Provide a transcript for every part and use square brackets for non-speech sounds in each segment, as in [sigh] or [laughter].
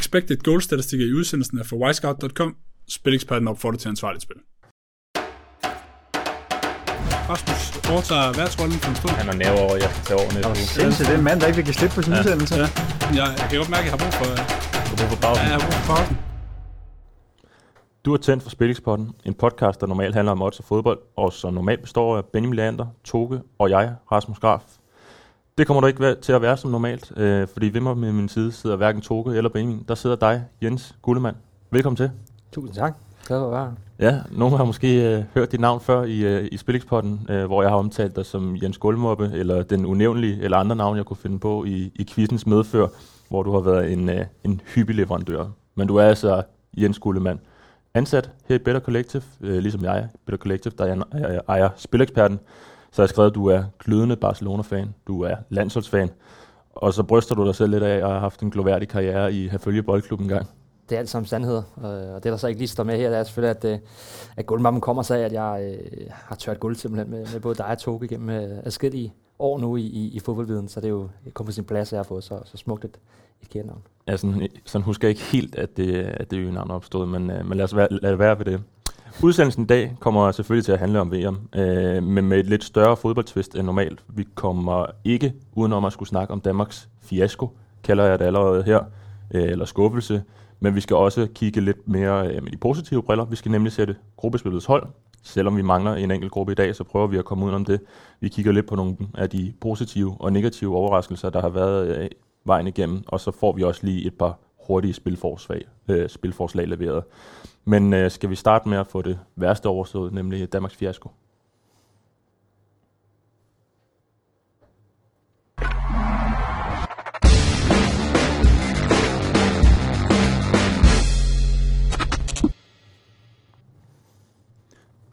expected goal statistikker i udsendelsen er fra wisecout.com. Spileksperten opfordrer til ansvarligt spil. Rasmus overtager værtsrollen for en stund. Han er nerve over, jeg skal tage over næste uge. Sindssygt, det er en mand, der ikke vil give slip på sin udsendelse. Ja, jeg, jeg kan godt mærke, at jeg har brug for, Du får på pausen. ja, jeg har brug for pausen. Du er tændt for Spillingspodden, en podcast, der normalt handler om odds og fodbold, og som normalt består af Benjamin Lander, Toge og jeg, Rasmus Graf. Det kommer du ikke til at være som normalt, øh, fordi ved mig med min side sidder hverken Toge eller Benjamin. Der sidder dig, Jens Gullemann. Velkommen til. Tusind tak. Glad at være. Ja, nogen har måske øh, hørt dit navn før i, øh, i Spillingspodden, øh, hvor jeg har omtalt dig som Jens Gullemoppe, eller den unævnlige, eller andre navne, jeg kunne finde på i, i quizens medfør, hvor du har været en, øh, en hyppig leverandør. Men du er altså Jens Gullemann, ansat her i Better Collective, øh, ligesom jeg, Better Collective, der jeg ejer Spileksperten. Så har jeg skrevet, at du er glødende Barcelona-fan, du er landsholdsfan, og så bryster du dig selv lidt af at have haft en gloværdig karriere i Herfølge Boldklub en gang. Det er alt sammen sandheder, øh, og det der så ikke lige står med her, det er selvfølgelig, at, øh, at guldmammen kommer sig af, at jeg øh, har tørt guld simpelthen med, med både dig og Toge gennem adskillige år nu i, i, i fodboldviden, så det er jo kun på sin plads, at jeg har fået så, så smukt et, et kærnavn. Ja, sådan, sådan husker jeg ikke helt, at det, at det øgenavn er opstået, men, men lad os være, lad det være ved det. Udsendelsen i dag kommer selvfølgelig til at handle om VM, øh, men med et lidt større fodboldtvist end normalt. Vi kommer ikke udenom at skulle snakke om Danmarks fiasko, kalder jeg det allerede her, øh, eller skuffelse, men vi skal også kigge lidt mere øh, med de positive briller. Vi skal nemlig sætte gruppespillets hold. Selvom vi mangler en enkelt gruppe i dag, så prøver vi at komme udenom det. Vi kigger lidt på nogle af de positive og negative overraskelser, der har været øh, vejen igennem, og så får vi også lige et par hurtige spilforslag, øh, spilforslag leveret. Men øh, skal vi starte med at få det værste overstået, nemlig Danmarks fiasko?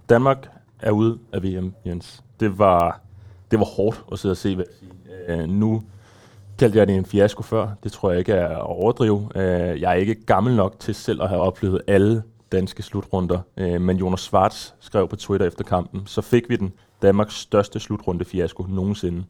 Danmark er ude af VM, Jens. Det var, det var hårdt at sidde og se. Hvad jeg sige. Øh, nu kaldte jeg det en fiasko før. Det tror jeg ikke er at overdrive. Øh, jeg er ikke gammel nok til selv at have oplevet alle danske slutrunder. Øh, men Jonas Schwartz skrev på Twitter efter kampen, så fik vi den Danmarks største slutrunde fiasko nogensinde.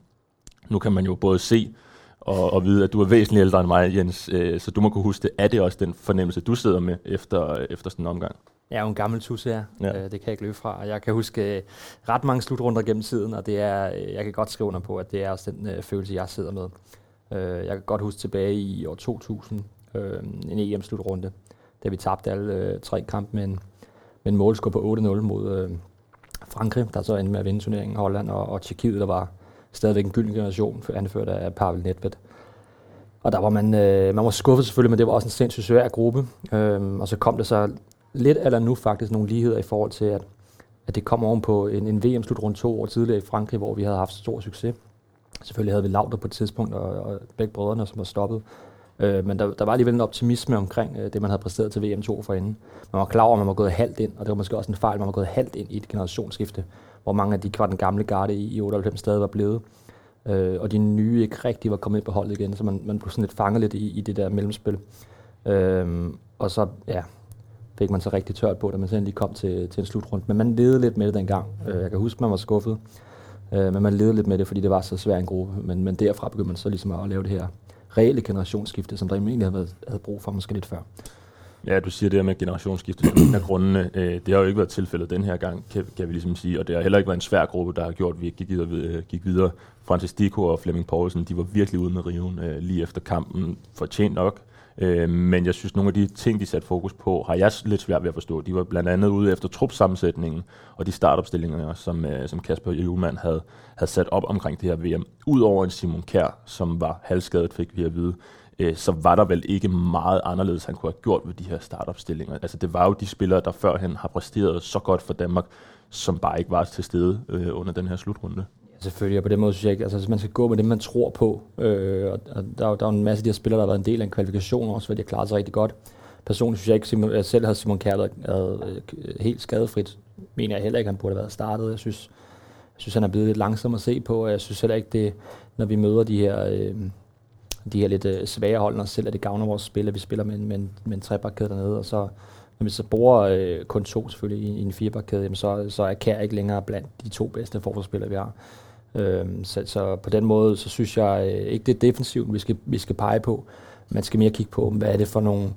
Nu kan man jo både se og, og vide, at du er væsentligt ældre end mig, Jens, øh, så du må kunne huske det. Er det også den fornemmelse, du sidder med efter, efter sådan en omgang? Jeg er jo en gammel tusse her, Ja. øh, det kan jeg ikke løbe fra. Jeg kan huske øh, ret mange slutrunder gennem tiden, og det er, øh, jeg kan godt skrive under på, at det er også den øh, følelse, jeg sidder med. Øh, jeg kan godt huske tilbage i år 2000, øh, en EM-slutrunde, da vi tabte alle øh, tre kampe med en, med en målscore på 8-0 mod øh, Frankrig, der så endte med at vinde turneringen, Holland og, og Tjekkiet, der var stadigvæk en gylden generation, anført af Pavel Nedved. Og der var man, øh, man var skuffet selvfølgelig, men det var også en sindssygt svær gruppe. Øhm, og så kom det så lidt eller nu faktisk nogle ligheder i forhold til, at, at det kom ovenpå en, en VM-slutrunde to år tidligere i Frankrig, hvor vi havde haft stor succes. Selvfølgelig havde vi Lauter på et tidspunkt, og, og begge brødrene, som var stoppet. Øh, men der, der var alligevel en optimisme omkring øh, det, man havde præsteret til VM2 forinden. Man var klar over, at man var gået halvt ind, og det var måske også en fejl, man var gået halvt ind i et generationsskifte, hvor mange af de var den gamle garde i, i 98 stadig var blevet. Øh, og de nye ikke rigtig var kommet ind på holdet igen, så man, man blev sådan lidt fanget lidt i, i det der mellemspil. Øh, og så, ja, fik man så rigtig tørt på, da man sådan lige kom til, til en slutrunde. Men man levede lidt med det dengang. Øh, jeg kan huske, man var skuffet, øh, men man levede lidt med det, fordi det var så svær en gruppe. Men, men derfra begyndte man så ligesom at lave det her reelle generationsskifte, som der egentlig havde, været, havde brug for måske lidt før. Ja, du siger det her med generationsskifte som en af grundene. Øh, det har jo ikke været tilfældet den her gang, kan, kan vi ligesom sige. Og det har heller ikke været en svær gruppe, der har gjort, at vi gik videre. Øh, gik videre. Francis Dico og Flemming Poulsen, de var virkelig ude med riven øh, lige efter kampen. Fortjent nok. Øh, men jeg synes, nogle af de ting, de satte fokus på, har jeg lidt svært ved at forstå. De var blandt andet ude efter trupsammensætningen og de startopstillinger, som, øh, som Kasper Juhlmann havde, havde sat op omkring det her VM. Udover en Simon Kær, som var halvskadet, fik vi at vide, øh, så var der vel ikke meget anderledes, han kunne have gjort ved de her startopstillinger. Altså det var jo de spillere, der førhen har præsteret så godt for Danmark, som bare ikke var til stede øh, under den her slutrunde. Ja, selvfølgelig, og på den måde synes jeg ikke, altså hvis man skal gå med det, man tror på, øh, og, der, der er jo en masse af de her spillere, der har været en del af en kvalifikation også, hvor de har klaret sig rigtig godt. Personligt synes jeg ikke, Simon, jeg selv havde Simon Kjær været øh, øh, helt skadefrit. Mener jeg heller ikke, han burde have været startet. Jeg synes, jeg synes han er blevet lidt langsom at se på, og jeg synes heller ikke, det, når vi møder de her, øh, de her lidt øh, svære hold, når selv, at det gavner vores spil, at vi spiller med en, med en, med en trebakkæde dernede, og så når vi så bruger øh, kun to selvfølgelig i, i en firebakkæde, jamen så, så er Kær ikke længere blandt de to bedste forsvarsspillere, vi har. Øhm, så, så på den måde, så synes jeg øh, ikke, det er defensivt, vi skal, vi skal pege på. Man skal mere kigge på, hvad er det for nogle,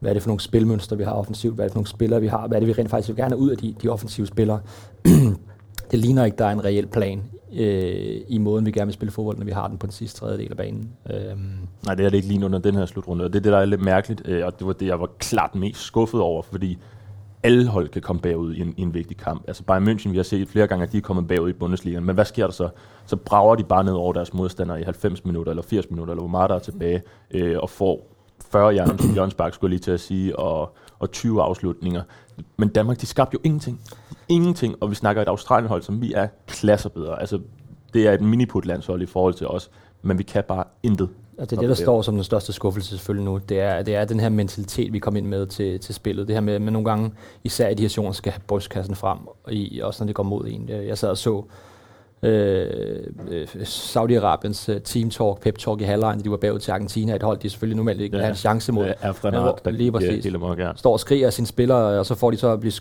hvad er det for nogle spilmønstre, vi har offensivt, hvad er det for nogle spillere, vi har, hvad er det, vi rent faktisk vil gerne ud af de, de offensive spillere. [clears throat] det ligner ikke, der er en reel plan øh, i måden, vi gerne vil spille fodbold, når vi har den på den sidste tredjedel af banen. Øhm. Nej, det er det ikke lige under den her slutrunde, og det er det, der er lidt mærkeligt, øh, og det var det, jeg var klart mest skuffet over, fordi alle hold kan komme bagud i en, i en vigtig kamp. Altså Bayern München, vi har set flere gange, at de er kommet bagud i Bundesligaen, men hvad sker der så? Så brager de bare ned over deres modstandere i 90 minutter, eller 80 minutter, eller hvor meget der er tilbage, øh, og får 40 hjerner, som Jørgens Bak skulle lige til at sige, og, og 20 afslutninger. Men Danmark, de skabte jo ingenting. Ingenting, og vi snakker et Australien-hold, som vi er klasser bedre. Altså, det er et miniput-landshold i forhold til os, men vi kan bare intet. Og det er det, der står som den største skuffelse selvfølgelig nu. Det er, det er den her mentalitet, vi kommer ind med til, til spillet. Det her med, med nogle gange, især i de her situationer, skal have brystkassen frem, og i, også når det går mod en. Jeg sad og så øh, øh, Saudi-Arabiens uh, team talk, pep talk i halvlejen, de var bagud til Argentina, et hold, de selvfølgelig normalt ikke ja, har en chance mod. Ja, Afrenard, der lige præcis. Ja, står og skriger af sine spillere, og så får de så at blive,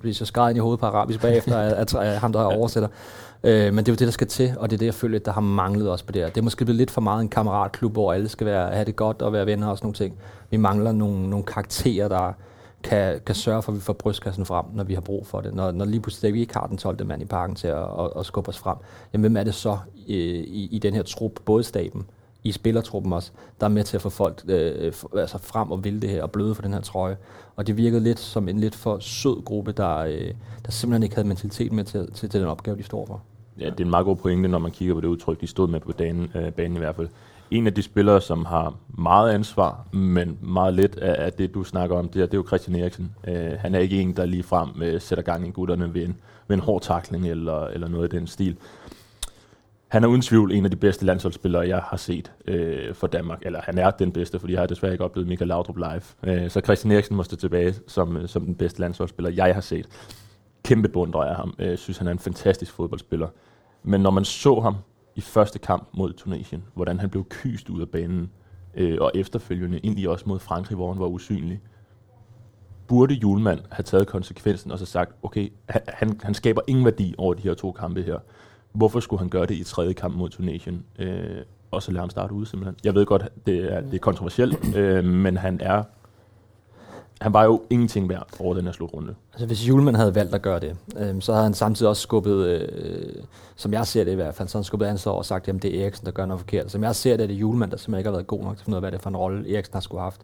blive så skrevet ind i hovedet på arabisk bagefter af, af, af ham, der oversætter. Øh, men det er jo det, der skal til, og det er det, jeg føler, der har manglet os på det her. Det er måske blevet lidt for meget en kammeratklub, hvor alle skal være, have det godt og være venner og sådan nogle ting. Vi mangler nogle, nogle karakterer, der kan, kan sørge for, at vi får brystkassen frem, når vi har brug for det. Når, når lige pludselig vi ikke har den 12. mand i parken til at, at, at skubbe os frem, jamen hvem er det så i, i, i den her trup, både staben, i spillertruppen også, der er med til at få folk øh, altså frem og vil det her og bløde for den her trøje. Og det virkede lidt som en lidt for sød gruppe, der, øh, der simpelthen ikke havde mentalitet med til, til, til den opgave, de står for. Ja, det er en meget god pointe, når man kigger på det udtryk, de stod med på banen, øh, banen i hvert fald. En af de spillere, som har meget ansvar, men meget lidt af, af det, du snakker om, det her, det er jo Christian Eriksen. Øh, han er ikke en, der lige frem øh, sætter gang i gutterne ved en, ved en hård takling eller, eller noget i den stil. Han er uden tvivl en af de bedste landsholdsspillere, jeg har set øh, for Danmark. Eller han er den bedste, fordi jeg har desværre ikke oplevet Michael Laudrup live. Øh, så Christian Eriksen må stå tilbage som, øh, som den bedste landsholdsspiller, jeg har set kæmpe beundrer af ham. Jeg synes, han er en fantastisk fodboldspiller. Men når man så ham i første kamp mod Tunesien, hvordan han blev kyst ud af banen, øh, og efterfølgende egentlig også mod Frankrig, hvor han var usynlig, burde Julemand have taget konsekvensen og så sagt, okay, han, han skaber ingen værdi over de her to kampe her. Hvorfor skulle han gøre det i tredje kamp mod Tunesien? Øh, og så lade ham starte ude simpelthen. Jeg ved godt, det er, det er kontroversielt, øh, men han er han var jo ingenting værd over den her slutrunde. Altså, hvis Julemand havde valgt at gøre det, øh, så havde han samtidig også skubbet, øh, som jeg ser det i hvert fald, så han skubbet ansvar og sagt, at det er Eriksen, der gør noget forkert. Som jeg ser det, er det Julemand, der simpelthen ikke har været god nok til at finde ud af, hvad det er for en rolle, Eriksen har skulle have haft.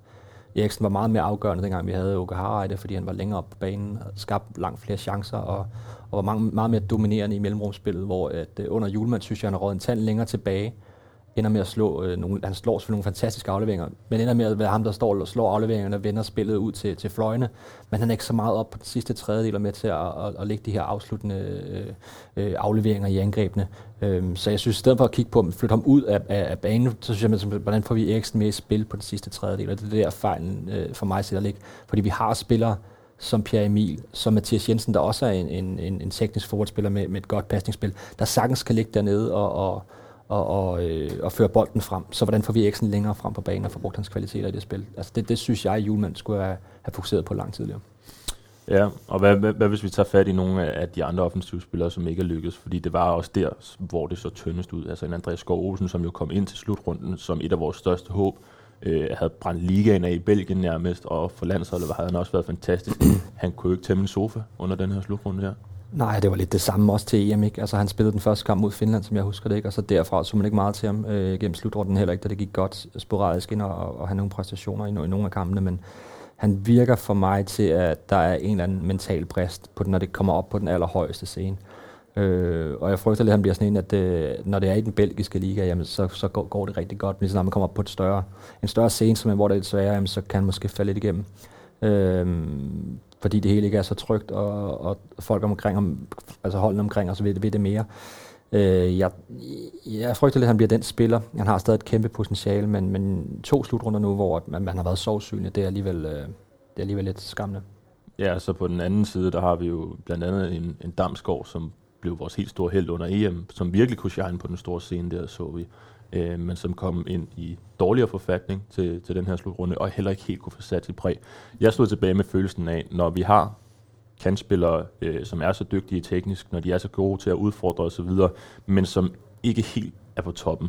Eriksen var meget mere afgørende, dengang vi havde Oka Harreide, fordi han var længere op på banen, skabte langt flere chancer, og, og var meget, meget mere dominerende i mellemrumspillet, hvor at, øh, under Julemand synes jeg, han har en tand længere tilbage, ender med at slå øh, nogle, han slår selvfølgelig nogle fantastiske afleveringer, men ender med at være ham, der står og slår afleveringerne og vender spillet ud til, til fløjene, men han er ikke så meget op på den sidste tredjedel og med til at, at, at lægge de her afsluttende øh, øh afleveringer i angrebene. Øhm, så jeg synes, i stedet for at kigge på at flytte ham ud af, af, af banen, så synes jeg, hvordan får vi Eriksen med i spil på den sidste tredjedel, og det er der fejlen øh, for mig sætter ligge, fordi vi har spillere, som Pierre Emil, som Mathias Jensen, der også er en, en, en, en teknisk fodboldspiller med, med et godt pasningsspil, der sagtens kan ligge dernede og, og, og, og, øh, og føre bolden frem. Så hvordan får vi Eriksen længere frem på banen og får brugt hans kvaliteter i det spil? Altså det, det synes jeg, at Julemand skulle have, have fokuseret på langt tidligere. Ja, og hvad, hvad, hvad hvis vi tager fat i nogle af de andre offensive spillere, som ikke er lykkedes? Fordi det var også der, hvor det så tyndest ud. Altså en Andreas Skov Olsen, som jo kom ind til slutrunden som et af vores største håb, øh, havde brændt ligaen af i Belgien nærmest, og for landsholdet havde han også været fantastisk. [clears throat] Han kunne jo ikke tæmme en sofa under den her slutrunde her. Nej, det var lidt det samme også til EM, ikke? Altså han spillede den første kamp mod Finland, som jeg husker det, ikke? Og så derfra så man ikke meget til ham øh, gennem slutrunden heller ikke, da det gik godt sporadisk ind og, og have nogle præstationer i, i nogle af kampene, men han virker for mig til, at der er en eller anden mental brist, på den, når det kommer op på den allerhøjeste scene. Øh, og jeg frygter lidt, at han bliver sådan en, at øh, når det er i den belgiske liga, jamen, så, så går, går det rigtig godt. Men når man kommer op på et større, en større scene, som er, hvor det er lidt sværere, jamen, så kan han måske falde lidt igennem. Øh, fordi det hele ikke er så trygt, og, og folk omkring, om, altså holdene omkring os ved, ved det mere. Øh, jeg, jeg frygter lidt, at han bliver den spiller. Han har stadig et kæmpe potentiale, men, men to slutrunder nu, hvor man, man har været sovsynlig, det er alligevel, øh, det er alligevel lidt skræmmende. Ja, så på den anden side, der har vi jo blandt andet en, en Damsgaard, som blev vores helt store held under EM, som virkelig kunne shine på den store scene der, så vi øh, men som kom ind i dårligere forfatning til, til den her slutrunde, og heller ikke helt kunne få sat sit præg. Jeg stod tilbage med følelsen af, når vi har kandspillere, øh, som er så dygtige teknisk, når de er så gode til at udfordre osv., men som ikke helt er på toppen.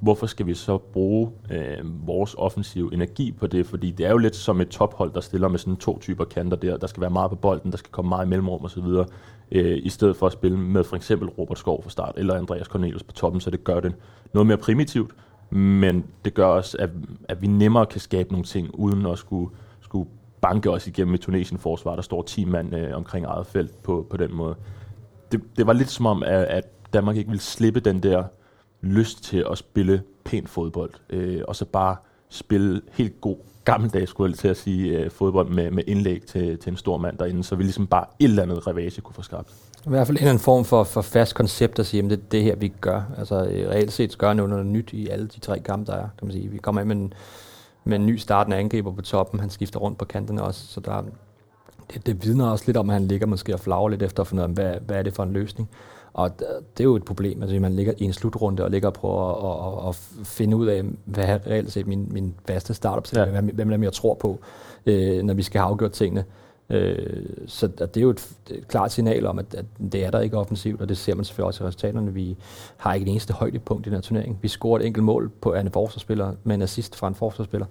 hvorfor skal vi så bruge øh, vores offensive energi på det? Fordi det er jo lidt som et tophold, der stiller med sådan to typer kanter der. Der skal være meget på bolden, der skal komme meget i mellemrum osv., øh, i stedet for at spille med for eksempel Robert Skov fra start, eller Andreas Cornelius på toppen, så det gør det noget mere primitivt, men det gør også, at, at vi nemmere kan skabe nogle ting, uden at skulle, skulle banke os igennem et Tunesien-forsvar, der står 10 mand øh, omkring eget felt på, på den måde. Det, det var lidt som om, at, at Danmark ikke ville slippe den der lyst til at spille pæn fodbold, øh, og så bare spille helt god gammeldags, skulle jeg til at sige, øh, fodbold med, med indlæg til, til en stor mand derinde, så vi ligesom bare et eller andet revage kunne få skabt. I hvert fald en eller anden form for, for fast koncept at sige, at det er det her, vi gør. Altså øh, reelt set gør noget, noget nyt i alle de tre kampe, der er. Kan man sige. Vi kommer ind med en, med en ny startende angriber på toppen. Han skifter rundt på kanterne også, så der, det, det vidner også lidt om, at han ligger måske og flager lidt efter at finde ud af, hvad, hvad er det for en løsning. Og det er jo et problem, altså man ligger i en slutrunde og ligger og prøver at, at, at finde ud af, hvad er reelt set min, min faste startup, ja. hvem er jeg tror på, øh, når vi skal have afgjort tingene. Øh, så det er jo et, et klart signal om, at, at det er der ikke offensivt, og det ser man selvfølgelig også i resultaterne. Vi har ikke det eneste højdepunkt i den her turnering. Vi scorer et enkelt mål på en forsvarsspiller, med en assist fra en forsvarsspiller.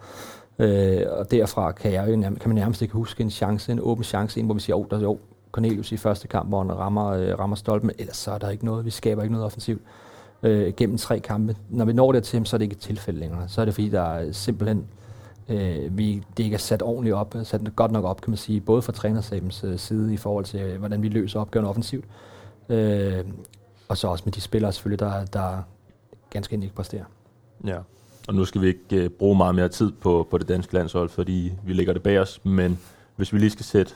Øh, og derfra kan, jeg jo, kan man nærmest ikke huske en chance, en åben chance, en, hvor vi siger, oh, der, jo, Cornelius i første kamp, hvor han rammer, øh, rammer stolpen, ellers så er der ikke noget, vi skaber ikke noget offensivt øh, gennem tre kampe. Når vi når dertil, så er det ikke et tilfælde længere. Så er det fordi, der er simpelthen øh, vi, det ikke er sat ordentligt op, øh, sat godt nok op, kan man sige, både fra trænersabens øh, side i forhold til, øh, hvordan vi løser opgaven offensivt, øh, og så også med de spillere selvfølgelig, der, der ganske enkelt ikke præsterer. Ja, og nu skal vi ikke øh, bruge meget mere tid på, på det danske landshold, fordi vi ligger det bag os, men hvis vi lige skal sætte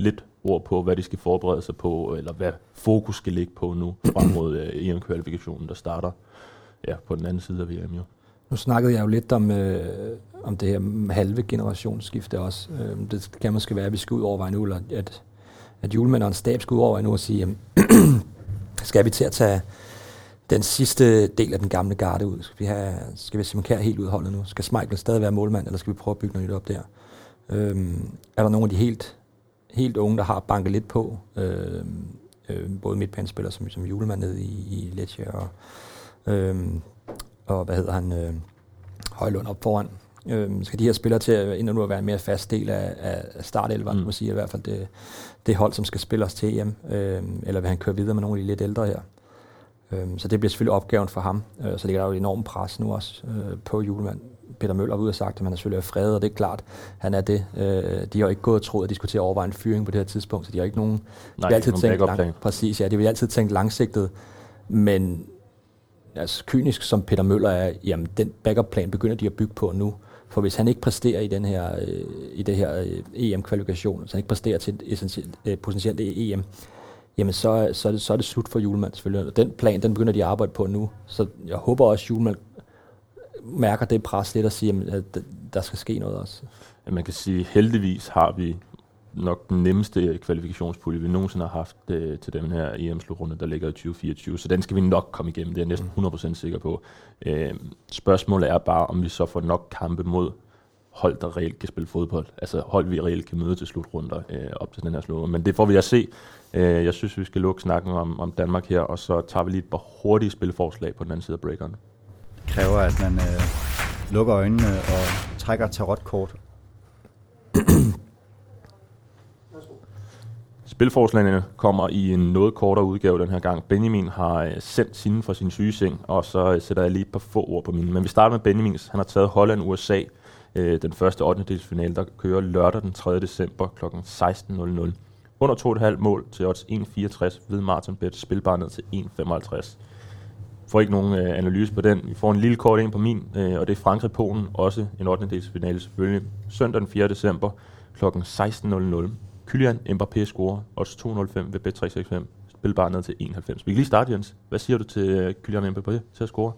lidt ord på, hvad de skal forberede sig på, eller hvad fokus skal ligge på nu frem mod øh, EM-kvalifikationen, der starter ja, på den anden side af VM. Jo. Nu snakkede jeg jo lidt om, øh, om det her halve generationsskifte også. Øh, det kan måske være, at vi skal ud over nu, eller at, at julemænd og en stab skal ud over nu og sige, jamen, [clears throat] skal vi til at tage den sidste del af den gamle garde ud? Skal vi, have, skal vi simpelthen helt udholdet nu? Skal Smeichel stadig være målmand, eller skal vi prøve at bygge noget nyt op der? Øh, er der nogle af de helt helt unge, der har banket lidt på. Øh, øh, både midtbanespillere som, som julemand nede i, i Lecce og, øh, og hvad hedder han, øh, Højlund op foran. Øh, skal de her spillere til at ind nu at være en mere fast del af, af startelveren, mm. må sige, i hvert fald det, det hold, som skal spille os til hjem, øh, eller vil han køre videre med nogle af de lidt ældre her. Øh, så det bliver selvfølgelig opgaven for ham. Øh, så ligger der jo et enormt pres nu også øh, på julemand Peter Møller ude og sagt, at han er selvfølgelig er fredet, og det er klart, han er det. Øh, de har ikke gået og troet, at de skulle til at overveje en fyring på det her tidspunkt, så de har ikke nogen... Nej, de altid tænkt lang, præcis, ja, de vil altid tænke langsigtet, men altså, kynisk som Peter Møller er, jamen den backup-plan begynder de at bygge på nu. For hvis han ikke præsterer i den her, øh, i det her øh, EM-kvalifikation, hvis han ikke præsterer til et essentielt, øh, potentielt EM, jamen så, så, er det, så er det slut for Julemand selvfølgelig. Og den plan, den begynder de at arbejde på nu. Så jeg håber også, at Julemand mærker det pres lidt og siger, at der skal ske noget også? At man kan sige, heldigvis har vi nok den nemmeste kvalifikationspulje, vi nogensinde har haft øh, til den her EM-slutrunde, der ligger i 2024. Så den skal vi nok komme igennem, det er jeg næsten 100% sikker på. Øh, spørgsmålet er bare, om vi så får nok kampe mod hold, der reelt kan spille fodbold. Altså hold, vi reelt kan møde til slutrunder øh, op til den her slutrunde. Men det får vi at se. Øh, jeg synes, vi skal lukke snakken om, om Danmark her, og så tager vi lige et par hurtige spilforslag på den anden side af breakeren kræver, at man øh, lukker øjnene og trækker tarotkort. Spilforslagene kommer i en noget kortere udgave den her gang. Benjamin har øh, sendt sine fra sin sygeseng, og så øh, sætter jeg lige et par få ord på mine. Men vi starter med Benjamins. Han har taget Holland-USA, øh, den første 8. delsfinale, der kører lørdag den 3. december kl. 16.00. Under 2,5 mål til odds 1,64 ved Martin Bet, spilbar ned til 1,55 får ikke nogen øh, analyse på den. Vi får en lille kort ind på min, øh, og det er Frankrig-Polen, også en 8. dels finale selvfølgelig. Søndag den 4. december kl. 16.00. Kylian Mbappé scorer, odds 2.05 ved Bet365. Spilbar ned til 91. Vi kan lige starte, Jens. Hvad siger du til øh, Kylian Mbappé til at score?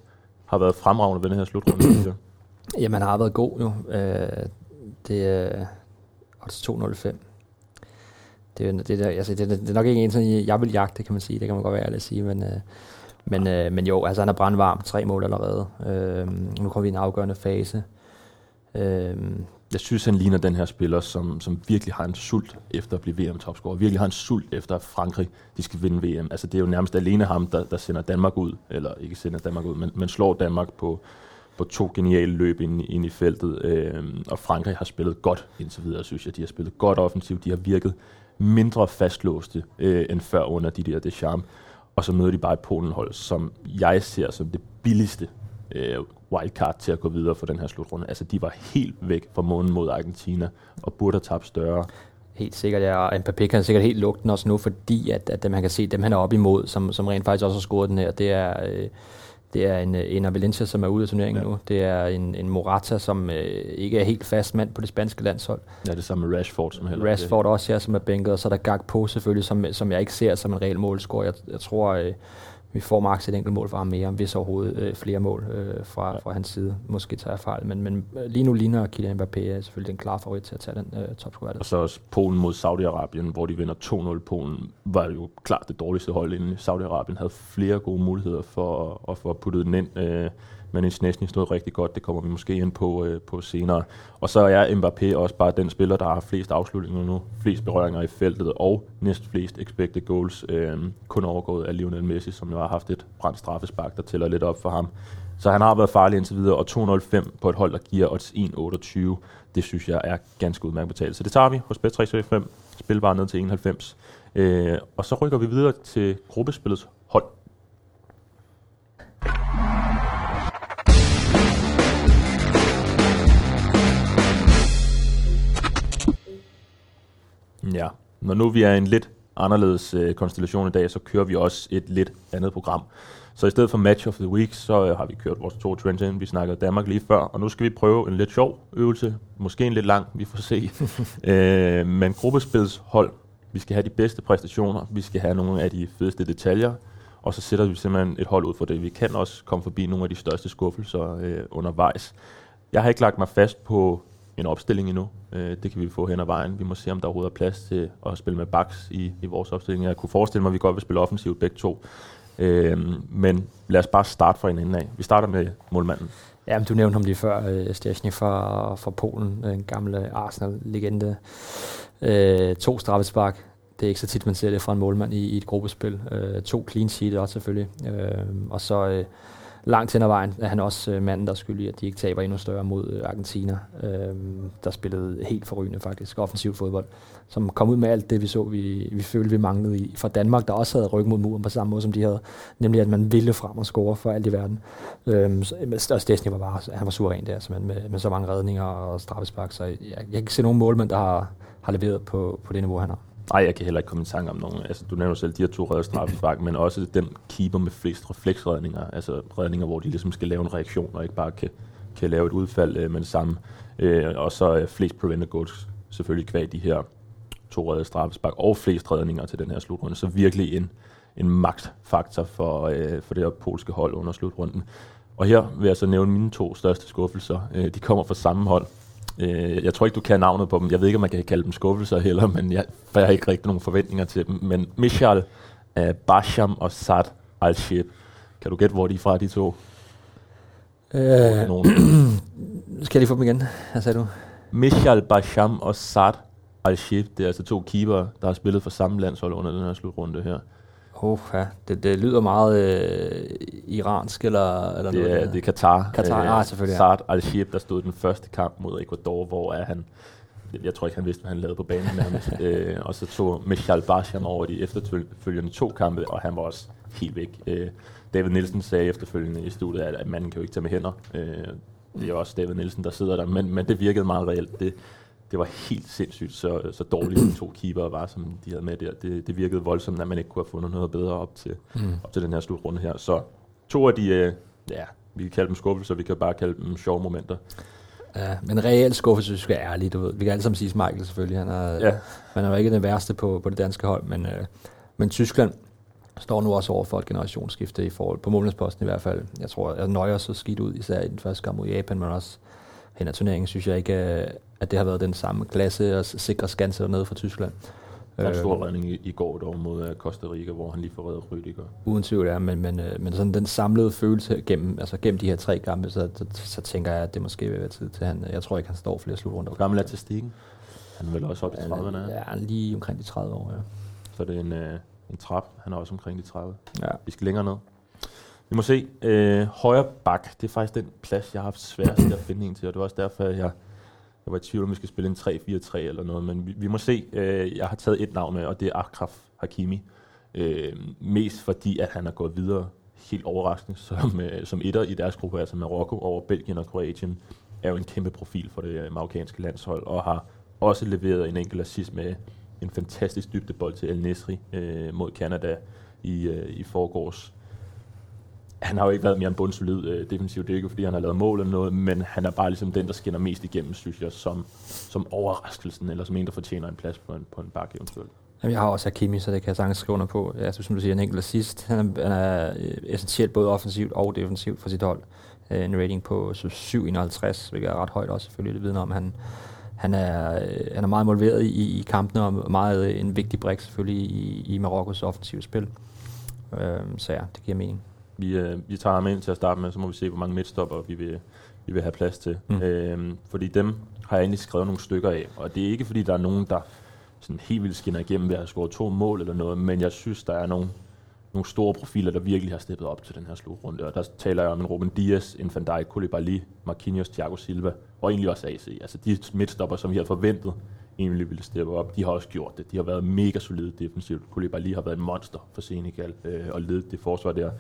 Har været fremragende ved den her slutrunde. Jamen, han har været god jo. Øh, det er øh, odds 2.05. Det, er, det, altså, det, det er nok ikke en, sådan, jeg vil jagte, kan man sige. Det kan man godt være ærlig at sige, men... Øh, men, øh, men jo, altså han er brandvarm, tre mål allerede. Øh, nu kommer vi i en afgørende fase. Øh, jeg synes, han ligner den her spiller, som, som virkelig har en sult efter at blive VM-topscorer. Virkelig har en sult efter, at Frankrig de skal vinde VM. Altså, det er jo nærmest alene ham, der, der sender Danmark ud, eller ikke sender Danmark ud, men, men slår Danmark på, på to geniale løb ind, ind i feltet. Øh, og Frankrig har spillet godt indtil videre, synes jeg. De har spillet godt offensivt. De har virket mindre fastlåste øh, end før under de der Deschamps. Og så møder de bare et Polenhold, som jeg ser som det billigste øh, wildcard til at gå videre for den her slutrunde. Altså, de var helt væk fra månen mod Argentina, og burde have tabt større. Helt sikkert, ja. Og Mbappé kan sikkert helt lugte den også nu, fordi at, at dem, han kan se, dem han er op imod, som, som rent faktisk også har scoret den her, det er, øh, det er en, en Valencia, som er ude af turneringen ja. nu. Det er en, en Morata, som øh, ikke er helt fast mand på det spanske landshold. Ja, det samme med Rashford, som heller Rashford også, ja, som er bænket, og så er der Gakpo selvfølgelig, som, som jeg ikke ser som en reel målscorer. Jeg, jeg tror, øh, vi får maks et enkelt mål fra ham mere, hvis overhovedet øh, flere mål øh, fra, fra hans side. Måske tager jeg fejl, men, men øh, lige nu ligner Kylian Mbappé er selvfølgelig den klare favorit til at tage den øh, topscore. Og så også Polen mod Saudi-Arabien, hvor de vinder 2-0. Polen var jo klart det dårligste hold inden Saudi-Arabien havde flere gode muligheder for at, at få puttet den ind. Øh, men en stod rigtig godt, det kommer vi måske ind på, øh, på senere. Og så er Mbappé også bare den spiller, der har flest afslutninger nu, flest berøringer i feltet, og næst flest expected goals, øh, kun overgået af Lionel Messi, som jo har haft et brændt straffespark, der tæller lidt op for ham. Så han har været farlig indtil videre, og 205 på et hold, der giver odds 1,28, det synes jeg er ganske udmærket betalt. Så det tager vi hos Bet365, spil bare ned til 91. Øh, og så rykker vi videre til gruppespillets Ja, når nu vi er en lidt anderledes øh, konstellation i dag, så kører vi også et lidt andet program. Så i stedet for Match of the Week, så øh, har vi kørt vores to trends ind. Vi snakkede Danmark lige før, og nu skal vi prøve en lidt sjov øvelse. Måske en lidt lang, vi får se. [laughs] øh, men gruppespilshold, vi skal have de bedste præstationer, vi skal have nogle af de fedeste detaljer, og så sætter vi simpelthen et hold ud for det. Vi kan også komme forbi nogle af de største skuffelser øh, undervejs. Jeg har ikke lagt mig fast på en opstilling endnu. Øh, det kan vi få hen ad vejen. Vi må se, om der overhovedet er plads til at spille med baks i, i vores opstilling. Jeg kunne forestille mig, at vi godt vil spille offensivt begge to. Øh, men lad os bare starte fra en ende af. Vi starter med målmanden. Ja, men du nævnte ham lige før, øh, Stechny fra, fra Polen, en gamle Arsenal-legende. Øh, to straffespark. Det er ikke så tit, man ser det fra en målmand i, i et gruppespil. Øh, to clean sheet også selvfølgelig. Øh, og så... Øh, langt hen ad vejen er han også øh, manden, der er skyldig, at de ikke taber endnu større mod øh, Argentina, øh, der spillede helt forrygende faktisk, offensiv fodbold, som kom ud med alt det, vi så, vi, vi følte, vi manglede i, fra Danmark, der også havde ryg mod muren på samme måde, som de havde, nemlig at man ville frem og score for alt i verden. Øh, og Stesny var bare, han var suveræn der, med, med så mange redninger og straffespark, så jeg, jeg kan ikke se nogen målmænd, der har, har leveret på, på det niveau, han har. Nej, jeg kan heller ikke komme i tanke om nogen. Altså, du nævner selv de her to redder straffespark, men også den keeper med flest refleksredninger. Altså redninger, hvor de ligesom skal lave en reaktion, og ikke bare kan, kan lave et udfald øh, med det samme. Øh, og så øh, flest prevented goals, selvfølgelig kvad de her to redder straffespark, og flest redninger til den her slutrunde. Så virkelig en, en magtfaktor for, øh, for det her polske hold under slutrunden. Og her vil jeg så nævne mine to største skuffelser. Øh, de kommer fra samme hold. Øh, jeg tror ikke, du kan navnet på dem. Jeg ved ikke, om man kan kalde dem skuffelser heller, men jeg, for jeg har ikke rigtig nogen forventninger til dem. Men Michal, uh, Basham og Sad al -Shib. Kan du gætte, hvor de er fra, de to? Øh, [clears throat] skal jeg lige få dem igen? Hvad sagde du? Michal Basham og Sad al -Shib. Det er altså to keeper, der har spillet for samme landshold under den her slutrunde her. Oh, ja. det, det lyder meget øh, iransk eller, eller det, noget. Er, det er Katar. Katar, øh, ah, selvfølgelig. Saad al-Shib, der stod den første kamp mod Ecuador, hvor er han jeg tror ikke, han vidste, hvad han lavede på banen nærmest. [laughs] øh, og så tog Michal Basham over de efterfølgende to kampe, og han var også helt væk. Øh, David Nielsen sagde efterfølgende i studiet, at, at manden kan jo ikke tage med hænder. Øh, det er også David Nielsen, der sidder der, men, men det virkede meget reelt. Det, det var helt sindssygt, så, så dårligt de to keeper var, som de havde med der. Det, det virkede voldsomt, at man ikke kunne have fundet noget bedre op til, mm. op til den her slutrunde her. Så to af de, øh, ja, vi kan kalde dem skuffelser, vi kan bare kalde dem sjove momenter. Ja, men reelt skuffelse, hvis vi skal ærlige, du ved. Vi kan alle sammen sige Michael selvfølgelig. Han er, ja. Man er jo ikke den værste på, på det danske hold, men, øh, men Tyskland står nu også over for et generationsskifte i forhold på målmandsposten i hvert fald. Jeg tror, at Nøjer så skidt ud, især i den første kamp mod Japan, men også ad turneringen, synes jeg ikke, at det har været den samme klasse og sikre skanse nede fra Tyskland. Der er en stor Øh, redning i, i går dog mod øh, Costa Rica, hvor han lige får reddet Rüdiger. Uden tvivl, ja, men, men, øh, men sådan den samlede følelse gennem, altså gennem de her tre kampe, så, så, så tænker jeg, at det måske vil være tid til han. Jeg tror ikke, han står flere slutrunder. Hvor gammel er til stikken? Han er vel også op i 30'erne, Ja, ja. han er lige omkring de 30 år, ja. så det er en, øh, en trap. Han er også omkring de 30. ja. Vi skal længere ned. Vi må se. Øh, højre bak, det er faktisk den plads, jeg har haft sværest ved at finde en til, og det var også derfor, jeg, jeg var i tvivl, om vi skal spille en 3-4-3 eller noget, men vi, vi må se. Øh, jeg har taget et navn med, og det er Akraf Hakimi. Øh, mest fordi, at han er gået videre helt overraskende som, øh, som etter i deres gruppe, altså Marokko over Belgien og Kroatien, er jo en kæmpe profil for det øh, marokkanske landshold, og har også leveret en enkelt assist med en fantastisk dybdebold til El Nesri øh, mod Canada i, øh, i forgårs. Han har jo ikke været mere en bundsolid øh, defensiv. Det er ikke, fordi han har lavet mål eller noget, men han er bare ligesom den, der skinner mest igennem, synes jeg, som, som overraskelsen, eller som en, der fortjener en plads på en, på en bakke eventuelt. Jamen, jeg har også Hakimi, så det kan jeg sagtens skrive under på. Jeg synes, som du siger, en enkelt assist. Han er, han er øh, essentielt både offensivt og defensivt for sit hold. Øh, En rating på 7,51, hvilket er ret højt også selvfølgelig. Det vidner om, han, han, er, øh, han er meget involveret i, i kampene, og meget øh, en vigtig brik selvfølgelig i, i Marokkos offensive spil. Øh, Så ja, det giver mening. Vi, øh, vi tager ham ind til at starte med, så må vi se, hvor mange midtstopper vi vil, vi vil have plads til. Mm. Øhm, fordi dem har jeg egentlig skrevet nogle stykker af, og det er ikke, fordi der er nogen, der sådan helt vildt skinner igennem ved at have scoret to mål eller noget, men jeg synes, der er nogle, nogle store profiler, der virkelig har steppet op til den her slutrunde, og der taler jeg om en Ruben Dias, en Van Dijk, Koulibaly, Marquinhos, Thiago Silva, og egentlig også AC. Altså de midtstopper, som vi havde forventet, egentlig ville steppe op, de har også gjort det. De har været mega solide defensivt. Koulibaly har været en monster for Senegal, øh, og ledet det forsvar der.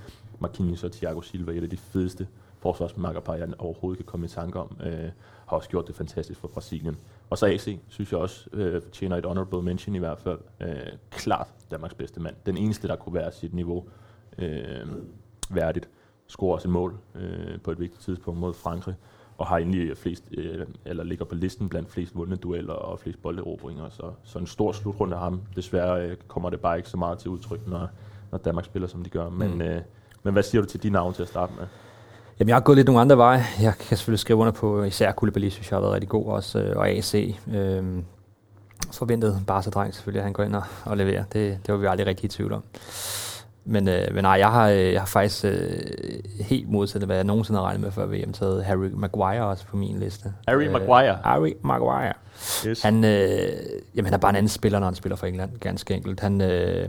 Marquinhos og Thiago Silva, et af de fedeste forsvarsmakkerpar, jeg overhovedet kan komme i tanke om, øh, har også gjort det fantastisk for Brasilien. Og så AC, synes jeg også, øh, fortjener et honorable mention i hvert fald. Øh, klart Danmarks bedste mand. Den eneste, der kunne være sit niveau øh, værdigt. Scorer også et mål øh, på et vigtigt tidspunkt mod Frankrig, og har egentlig flest, øh, eller ligger på listen blandt flest vundne dueller og flest bolderobringer. Så, så en stor slutrunde af ham. Desværre øh, kommer det bare ikke så meget til udtryk, når, når Danmark spiller, som de gør. Men, Mm. øh, men hvad siger du til de navne til at starte med? Jamen, jeg har gået lidt nogle andre veje. Jeg kan selvfølgelig skrive under på, især Koulibaly, synes jeg har været rigtig god også, øh, og AC. Øh, forventet Barca-dreng selvfølgelig, at han går ind og, og leverer. Det, det var vi aldrig rigtig i tvivl om. Men, øh, men nej, jeg har, øh, jeg har faktisk øh, helt modsat, hvad jeg nogensinde har regnet med før VM, taget Harry Maguire også på min liste. Harry Øh, Maguire. Harry Maguire. Yes. Han, øh, jamen, han er bare en anden spiller, når han spiller for England, ganske enkelt. Han, øh,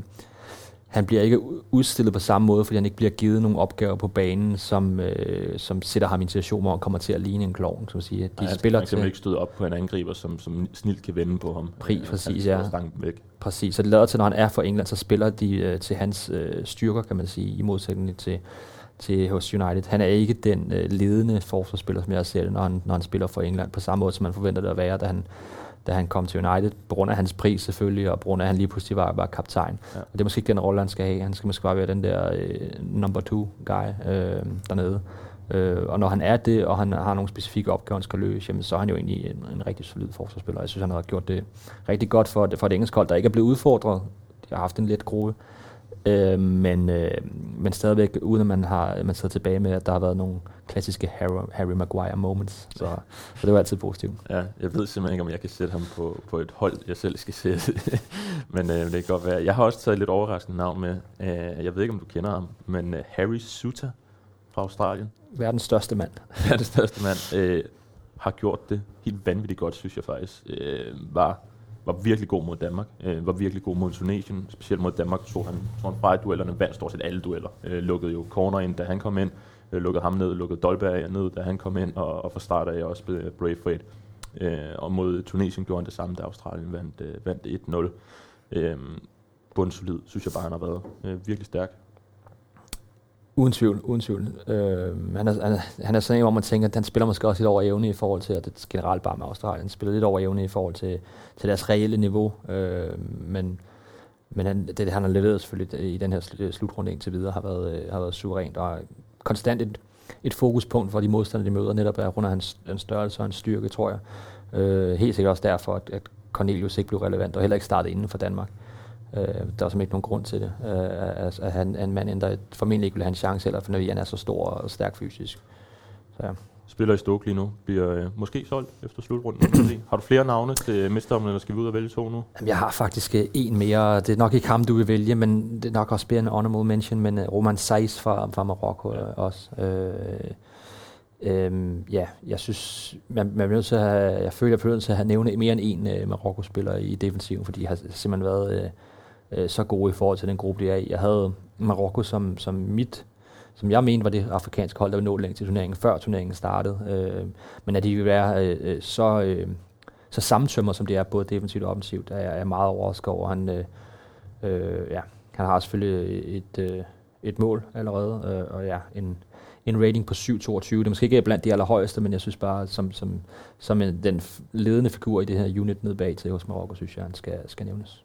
han bliver ikke udstillet på samme måde, fordi han ikke bliver givet nogle opgaver på banen, som, øh, som sætter ham i en situation, hvor han kommer til at ligne en klovn, som siger. De han- spiller til, ikke støde op på en angriber, som, som snilt kan vende på ham. Præcis, Øh, præcis, ja. væk. Præcis, så det lader til, når han er for England, så spiller de øh, til hans øh, styrker, kan man sige, i modsætning til, til hos United. Han er ikke den øh, ledende forsvarsspiller, som jeg ser det, når han, når han spiller for England, på samme måde, som man forventer det at være, da han, da han kom til United, på grund af hans pris selvfølgelig, og på grund af, at han lige pludselig var, var kaptajn. Ja. Og det er måske ikke den rolle, han skal have. Han skal måske bare være den der øh, number two guy øh, dernede. Øh, og når han er det, og han har nogle specifikke opgaver, han skal løse, jamen, så er han jo egentlig en, en rigtig solid forsvarsspiller. Jeg synes, han har gjort det rigtig godt for, for et engelsk hold, der ikke er blevet udfordret. De har haft en let gruppe. Øh, men, øh, men stadigvæk, uden at man har man sidder tilbage med, at der har været nogle klassiske Harry, Harry Maguire moments. Så, så det var altid positivt. Ja, jeg ved simpelthen ikke, om jeg kan sætte ham på, på et hold, jeg selv skal sætte. [laughs] men øh, det kan godt være. Jeg har også taget et lidt overraskende navn med. Øh, jeg ved ikke, om du kender ham, men øh, Harry Suter fra Australien. Verdens største mand. [laughs] Verdens største mand. Øh, har gjort det helt vanvittigt godt, synes jeg faktisk. Øh, var, var virkelig god mod Danmark. Øh, var virkelig god mod Tunesien. Specielt mod Danmark så han, så han fra duellerne, vandt stort set alle dueller. Øh, lukkede jo corner ind, da han kom ind. Øh, lukkede ham ned, lukkede Dolberg ned, da han kom ind. Og, og fra start af også blev Braithwaite. Øh, og mod Tunesien gjorde han det samme, da Australien vandt, øh, vandt 1-0. Øh, bundsolid, synes jeg bare, han har været øh, virkelig stærk. Uden tvivl, uden tvivl. Øh, han, er, han, er, han er sådan en, hvor man tænker, at han spiller måske også lidt over evne i forhold til, at det generelt bare med Australien han spiller lidt over evne i forhold til, til deres reelle niveau. Øh, men men han, det, han har leveret selvfølgelig i den her øh, slutrunde indtil videre, har været, øh, har været suverænt og konstant et, et fokuspunkt for de modstandere, de møder, netop er rundt af hans, hans størrelse og hans styrke, tror jeg. Øh, helt sikkert også derfor, at, at Cornelius ikke blev relevant, og heller ikke startede inden for Danmark. Øh, der er simpelthen ikke nogen grund til det. Øh, at, at han er en mand, der formentlig ikke vil have en chance, eller fordi han er så stor og stærk fysisk. Så ja. spiller i Stoke lige nu, bliver øh, måske solgt efter slutrunden. Har du flere navne til mesterdommen, eller skal vi ud og vælge to nu? Jamen, jeg har faktisk øh, en mere. Det er nok ikke ham, du vil vælge, men det er nok også mere en honorable mention, men uh, Roman Saiz fra, fra Marokko ja. også. Øh, Øhm, ja, jeg synes, man, man nødt til at have, jeg føler, jeg bliver nødt til at have nævne mere end en uh, Marokko-spiller i defensiven, fordi de har simpelthen været uh, øh, så gode i forhold til den gruppe, de er i. Jeg havde Marokko som, som mit, som jeg mente var det afrikanske hold, der ville nå længst til turneringen, før turneringen startede. Øh, men at de vil være øh, øh så, øh, så samtømmer, som det er, både defensivt og offensivt, er jeg er meget overrasket over. Han, øh, øh, ja, han har selvfølgelig et, øh, et mål allerede, øh, og ja, en, en rating på 7,22. Det er måske ikke blandt de allerhøjeste, men jeg synes bare, som, som, som en, den ledende figur i det her unit nede bag til hos Marokko, synes jeg, han skal, skal nævnes.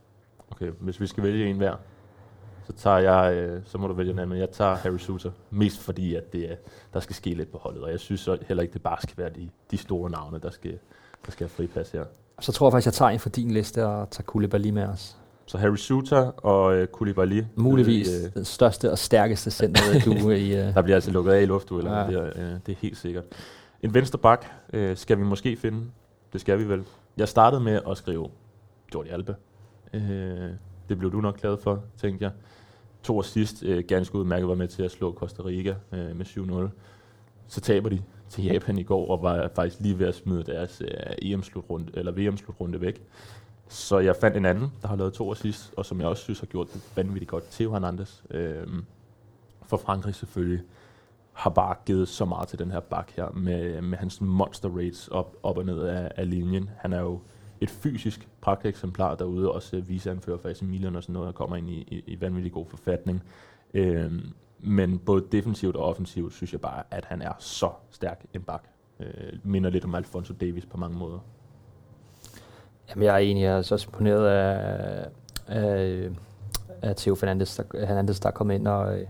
Okay, hvis vi skal vælge en hver, så tager jeg, øh, så må du vælge en anden, men jeg tager Harry Suter, mest fordi, at det, der skal ske lidt på holdet, og jeg synes så heller ikke, det bare skal være de, de store navne, der skal, der skal have friplads her. Så tror jeg faktisk, jeg tager en for din liste og tager Koulibaly med os. Så Harry Suter og øh, Koulibaly. Muligvis øh, den største og stærkeste center du i... Øh. [laughs] Der bliver altså lukket af i luftdueller, ja. det, er, øh, det er helt sikkert. En venstre bak øh, skal vi måske finde. Det skal vi vel. Jeg startede med at skrive Jordi Alba. Øh, det blev du nok glad for, tænkte jeg. To sidst øh, ganske udmærket var med til at slå Costa Rica øh, med 7-0. Så taber de til Japan i går, og var faktisk lige ved at smide deres øh, EM-slutrunde, eller VM-slutrunde væk. Så jeg fandt en anden, der har lavet to assist, og som jeg også synes har gjort det vanvittigt godt. Theo Hernandez. Øhm, for Frankrig selvfølgelig har bare givet så meget til den her bak her, med, med hans monster rates op, op og ned af, af linjen. Han er jo et fysisk pragteksemplar derude, også viseanfører for AC Milan og sådan noget, der kommer ind i, i, i vanvittig god forfatning. Øh, men både defensivt og offensivt synes jeg bare, at han er så stærk en bak. Øh, minder lidt om Alfonso Davis på mange måder. Jamen, jeg er enig. Jeg er så imponeret af, af, af Theo Fernandes, der, Fernandes, der kom ind og øh,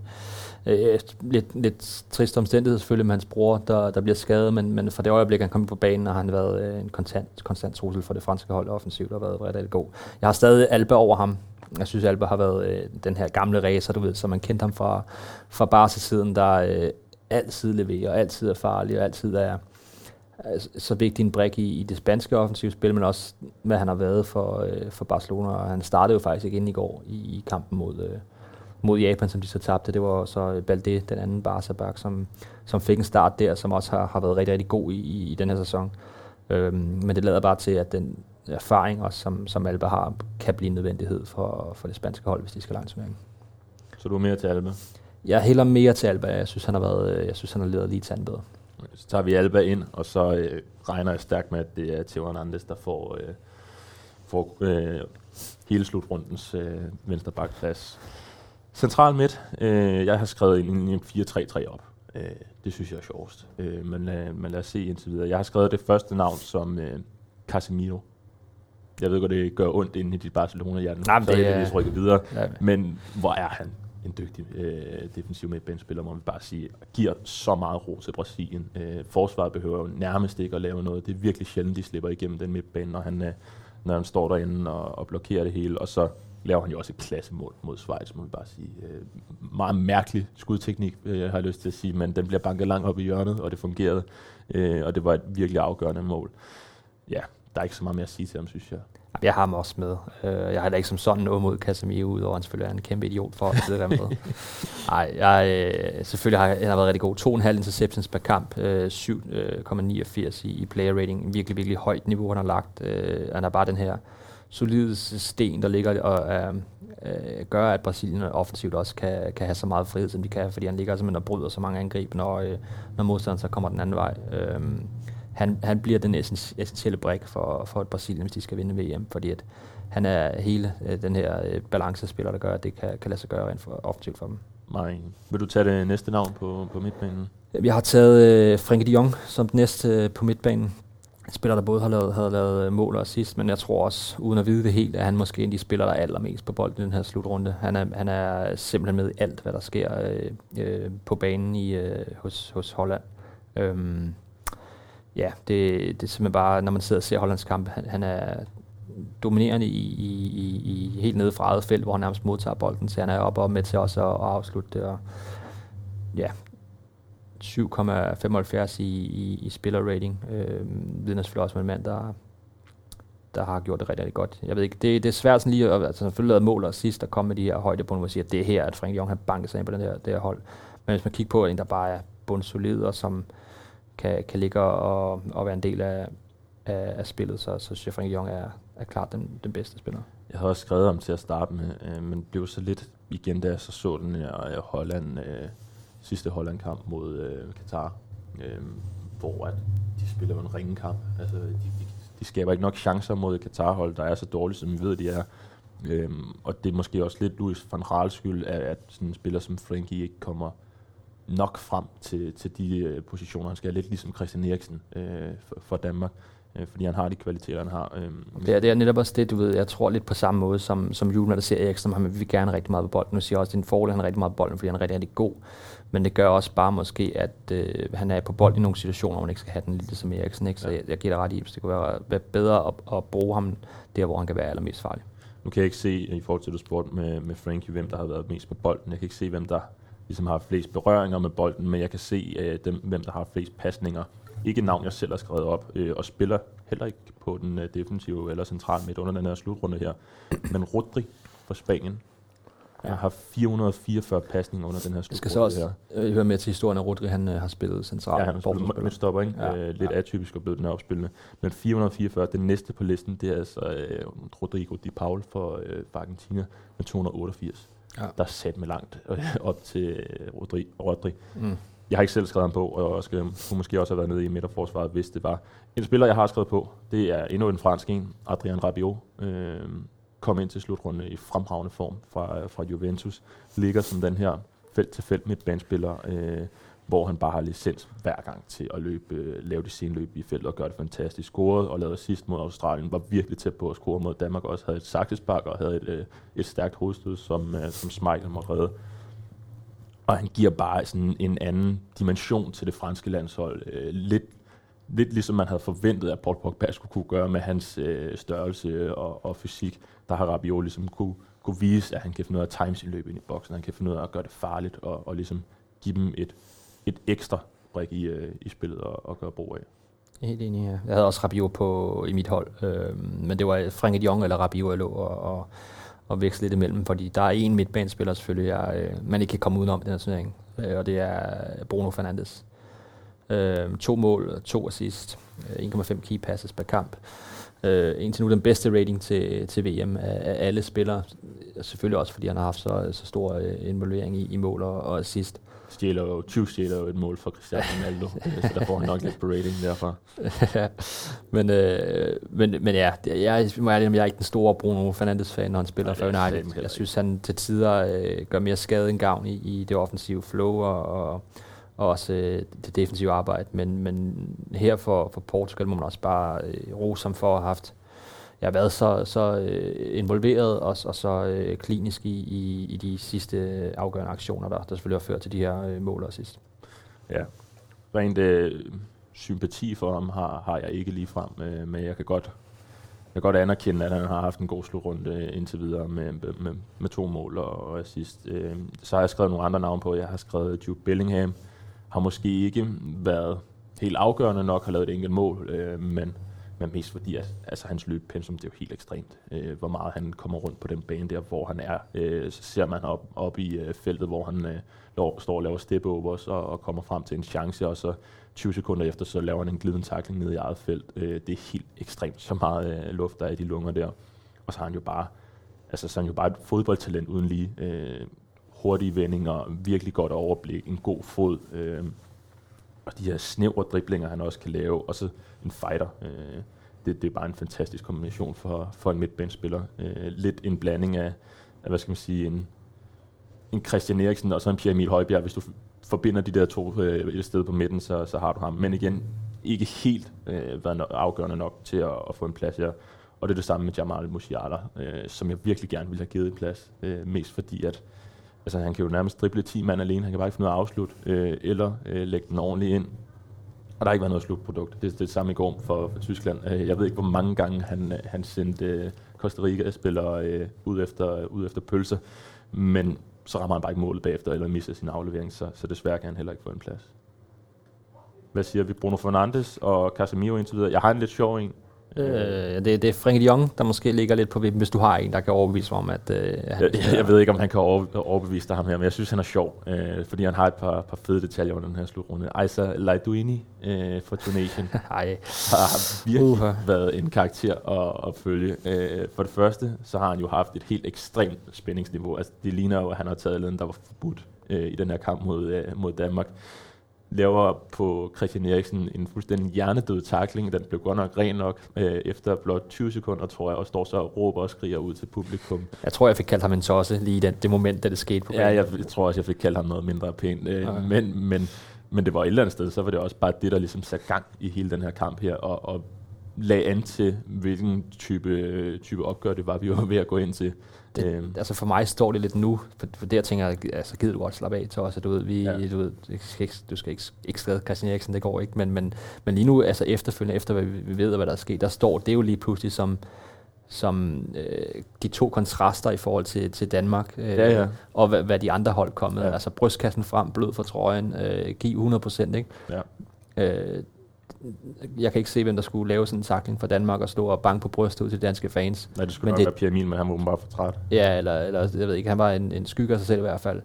Øh, lidt, lidt trist omstændighed selvfølgelig med hans bror, der, der bliver skadet, men, men fra det øjeblik, han kom på banen, har han været øh, en konstant, konstant trussel for det franske hold offensivt og været rigtig god. Jeg har stadig Alba over ham. Jeg synes, Alba har været øh, den her gamle racer, du ved, som man kendte ham fra, fra Barca-siden, der øh, altid leverer, altid er farlig og altid er, så vigtig en brik i, i det spanske offensivspil, men også hvad han har været for, øh, for Barcelona. Og han startede jo faktisk ind i går i, i kampen mod, øh, mod Japan, som de så tabte. Det var så Balde, den anden barca som, som fik en start der, som også har, har været rigtig, rigtig god i, i, i den her sæson. Øhm, men det lader bare til, at den erfaring, også, som, som Alba har, kan blive en nødvendighed for, for det spanske hold, hvis de skal langt turneringen. Så du er mere til Alba? Jeg hælder mere til Alba. Jeg synes, han har, været, jeg synes, han har levet lige til bedre. Så tager vi Alba ind, og så øh, regner jeg stærkt med, at det er Theo Hernandez, der får, øh, får øh, hele slutrundens øh, venstre bakplads. Central midt, øh, jeg har skrevet en, en 4-3-3 op. Øh, det synes jeg er sjovest. Øh, men, øh, men lad os se indtil videre. Jeg har skrevet det første navn som øh, Casemiro. Jeg ved godt, det gør ondt inde i dit Barcelona-hjerte. Nej, det er... Så rykke videre. Ja. Men hvor er han en dygtig øh, defensiv midtbanespiller, må man bare sige, giver så meget ro til Brasilien. Øh, forsvaret behøver jo nærmest ikke at lave noget. Det er virkelig sjældent, de slipper igennem den midtbane, når han, øh, når han står derinde og, og blokerer det hele. Og så laver han jo også et klassemål mod Schweiz, må vi bare sige. Øh, meget mærkelig skudteknik, øh, har jeg lyst til at sige, men den bliver banket langt op i hjørnet, og det fungerede. Øh, og det var et virkelig afgørende mål. Ja, der er ikke så meget mere at sige til ham, synes jeg. Jeg har ham også med. Uh, jeg har da ikke som sådan noget mod Casemiro, udover han selvfølgelig er en kæmpe idiot for at sidde der med. Nej, jeg, uh, selvfølgelig har han har været rigtig god. 2,5 interceptions per kamp, uh, øh, 7,89 i, i player rating. Virkelig, virkelig højt niveau, han har lagt. Han er bare den her solide sten, der ligger og uh, uh, gør, at Brasilien offensivt også kan, kan have så meget frihed, som de kan, fordi han ligger simpelthen og bryder så mange angreb, når, uh, når modstanderen så kommer den anden vej. Uh, han, han bliver den essentielle brik for, for et Brasilien, hvis de skal vinde VM, fordi at han er hele øh, den her øh, balancespiller, der gør, at det kan, kan lade sig gøre rent for, offensivt for dem. Nej. Vil du tage det næste navn på, på midtbanen? Jeg har taget øh, Frenkie de Jong som den næste øh, på midtbanen. En spiller, der både har lavet, havde lavet øh, mål og assist, men jeg tror også, uden at vide det helt, at han måske en af de spillere, der er allermest på bolden i den her slutrunde. Han er, han er simpelthen med i alt, hvad der sker øh, øh, på banen i, øh, hos, hos Holland. Øhm, ja, det, det er simpelthen bare, når man sidder og ser Hollands kamp, han, han er dominerende i, i, i, i helt nede fra eget felt, hvor han nærmest modtager bolden, så han er oppe og med til også at, at afslutte det. Og, ja, 7,75 i, i, i spillerrating. Øh, vidner selvfølgelig også med en mand, der, der har gjort det rigtig, rigtig godt. Jeg ved ikke, det, det er svært sådan lige at altså, selvfølgelig lavet mål og sidst at komme med de her højdepunkter, hvor siger, at det er her, at Frank Jong har banket sig ind på den her, det her hold. Men hvis man kigger på en, der bare er bundsolid og som kan, kan ligge og, og være en del af, af, af spillet, så, så synes jeg, Frank Jong er, er klart den, den bedste spiller. Jeg havde også skrevet om til at starte med, øh, men blev så lidt igen, da jeg så, så den her øh, Holland, øh, sidste Holland-kamp mod øh, Katar, øh, hvor at de spiller en ringe kamp. Altså, de, de, de skaber ikke nok chancer mod et Katar-hold, der er så dårligt, som vi ved, de er. Øhm, og det er måske også lidt Louis van Raals skyld, at, at sådan en spiller som Frankie ikke kommer nok frem til, til de øh, positioner. Han skal lidt ligesom Christian Eriksen øh, for, for Danmark øh, fordi han har de kvaliteter, han har. Øh, det, er, det er netop også det, du ved, jeg tror lidt på samme måde som, som Julen, der ser Eriksen, han vil gerne rigtig meget på bolden. Nu siger også, at det er en fordel, han er rigtig meget på bolden, fordi han er rigtig, rigtig god. Men det gør også bare måske, at øh, han er på bold i nogle situationer, hvor man ikke skal have den lidt som Eriksen. Ikke? Så ja. jeg, jeg giver dig ret i, at det kunne være, være bedre at, at, bruge ham der, hvor han kan være allermest farlig. Nu kan jeg ikke se, i forhold til det sport med, med Frankie, hvem der har været mest på bolden. Jeg kan ikke se, hvem der ligesom har flest berøringer med bolden, men jeg kan se, øh, dem, hvem der har flest pasninger ikke navn, jeg selv har skrevet op, øh, og spiller heller ikke på den øh, defensive eller central midt under den her slutrunde her. Men Rodri fra Spanien, ja. har 444 pasninger under den her slutrunde. Jeg skal så også her. Øh, høre med til historien, at Rodri han, øh, har spillet central. Ja, han har spillet med stopper, ikke? Ja. Øh, lidt ja. atypisk og blevet den opspillende. Men 444, den næste på listen, det er altså øh, Rodrigo Di Paul for, øh, for Argentina med 288. Ja. Der er sat med langt øh, [laughs] op til øh, Rodri. Rodri. Mm. Jeg har ikke selv skrevet ham på, og skal, kunne måske også have været nede i midterforsvaret, hvis det var. En spiller, jeg har skrevet på, det er endnu en fransk en, Adrian Rabiot. Øh, kom ind til slutrunden i fremragende form fra, fra Juventus. Ligger som den her felt-til-felt midtbanespiller, øh, hvor han bare har licens hver gang til at løbe, øh, lave de sene løb i feltet og gøre det fantastisk. Scoret og lavede sidst mod Australien, var virkelig tæt på at score mod Danmark også. Havde et saksespark og havde et, øh, et stærkt hovedstød, som, øh, som Schmeichel må redde og han giver bare sådan en anden dimension til det franske landshold. Øh, lidt, lidt ligesom man havde forventet, at Paul Pogba skulle kunne gøre med hans øh, størrelse og, og fysik. Der har Rabiot ligesom kunne, kunne vise, at han kan finde ud af at time sin løb ind i boksen. Han kan finde ud af at gøre det farligt og, og ligesom give dem et, et ekstra brik i, øh, i spillet og, og gøre brug af. Helt enig, ja. Jeg havde også Rabiot på, i mit hold, øh, men det var øh, Frenkie de Jong eller Rabiot, jeg lå og, og og veksle lidt imellem, fordi der er en midtbanespiller selvfølgelig, jeg, øh, man ikke kan komme udenom i den her turnering, øh, og det er Bruno Fernandes. Øh, to mål, to assist, 1,5 øh, key passes per kamp. Øh, indtil nu den bedste rating til, til VM af, af alle spillere, selvfølgelig også fordi han har haft så, så stor øh, involvering i, i mål og, og assist stjæler jo, 20 stjæler jo et mål for Cristiano Ronaldo, [laughs] så der får han nok lidt på rating derfra. men, øh, men, men ja, jeg, jeg, må ærlig, jeg er ikke den store Bruno Fernandes-fan, når han spiller for United. Jeg synes, han til tider øh, gør mere skade end gavn i, i det offensive flow og, og, og også øh, det defensive arbejde. Men, men her for, for Portugal må man også bare øh, rose ham for at have haft jeg har været så, så øh, involveret og, og så øh, klinisk i, i, i de sidste øh, afgørende aktioner, der, der selvfølgelig har ført til de her øh, mål og sidst. Ja, rent øh, sympati for ham har, har jeg ikke lige frem, øh, men jeg kan godt jeg kan godt anerkende, at han har haft en god slutrunde øh, indtil videre med, med, med to mål og, og assist. Øh, så har jeg skrevet nogle andre navne på. Jeg har skrevet Jude Bellingham. Har måske ikke været helt afgørende nok, har lavet et enkelt mål, øh, men men mest fordi, at altså, hans løbepensum, det er jo helt ekstremt, øh, hvor meget han kommer rundt på den bane der, hvor han er. Øh, så ser man op, op i øh, feltet, hvor han øh, lov, står og laver step overs og, og kommer frem til en chance, og så 20 sekunder efter, så laver han en glidende takling ned i eget felt. Øh, det er helt ekstremt, så meget øh, luft der er i de lunger der. Og så har han jo bare, altså, så han jo bare et fodboldtalent uden lige. Øh, hurtige vendinger, virkelig godt overblik, en god fod. Øh, og de her snævre driblinger, han også kan lave, og så en fighter. Øh, det, det er bare en fantastisk kombination for, for en midtbanespiller. Øh, lidt en blanding af, af, hvad skal man sige, en, en Christian Eriksen og så en Pierre Emil Højbjerg. Hvis du forbinder de der to øh, et sted på midten, så, så har du ham. Men igen, ikke helt øh, været afgørende nok til at, at få en plads her. Og det er det samme med Jamal Musiala, øh, som jeg virkelig gerne ville have givet en plads. Øh, mest fordi, at altså, han kan jo nærmest drible 10 mand alene. Han kan bare ikke finde ud af at afslutte, øh, eller øh, lægge den ordentligt ind. Og der har ikke været noget slutprodukt. Det, det er det samme i går for, Tyskland. Øh, jeg ved ikke, hvor mange gange han, øh, han sendte øh, Costa Rica-spillere øh, ud, efter, ud efter pølser. Men så rammer han bare ikke målet bagefter, eller misser sin aflevering, så, så desværre kan han heller ikke få en plads. hvad siger vi, Bruno Fernandes og Casemiro indtil videre. Jeg har en lidt sjov en. Øh, det, det er Frank Jong, der måske ligger lidt på vippen, hvis du har en, der kan overbevise mig om, at... Øh, han, Jeg, jeg, jeg ved ikke, om han kan over, overbevise dig ham her, men jeg synes, han er sjov, øh, fordi han har et par, par fede detaljer under den her slutrunde. Aisa Laiduini øh, for Tunesien [laughs] har virkelig Uha. været en karakter at, at følge. Øh, for det første, så har han jo haft et helt ekstremt spændingsniveau. Altså, det ligner jo, at han har taget noget, der var forbudt øh, i den her kamp mod, øh, mod Danmark. Laver på Christian Eriksen en fuldstændig hjernedød takling. Den blev godt nok ren nok øh, efter blot 20 sekunder, tror jeg, og står så og råber og skriger ud til publikum. jeg tror, jeg fik kaldt ham en tosse lige i den, det moment, da det skete på Ja, jeg, jeg tror også, jeg fik kaldt ham noget mindre pænt. Øh, Okay. men, men, men det var et eller andet sted, så var det også bare det, der ligesom satte gang i hele den her kamp her, og, og lagde an til, hvilken type, type opgør det var, vi var ved at gå ind til. Det, Øhm, altså for mig står det lidt nu, for, for der tænker jeg, altså gider du godt slappe af os, at du ved, vi, Ja. du, ved, du skal ikke, du skal ikke, ikke skade Christian Eriksen, det går ikke, men, men, men lige nu, altså efterfølgende, efter hvad vi, vi ved, hvad der er sket, der står det jo lige pludselig som, som øh, de to kontraster i forhold til, til Danmark, øh, Ja, ja. og hvad, hvad de andre hold kom med. Ja. Ja. Altså brystkassen frem, blød for trøjen, øh, giv 100 procent, ikke? ja. Øh, jeg kan ikke se, hvem der skulle lave sådan en takling for Danmark og stå og banke på brystet ud til danske fans. Nej, det skulle Men nok det- være Pierre Emil, men han var åbenbart for træt. Ja, eller, eller jeg ved ikke, han var en, en skygge af sig selv i hvert fald.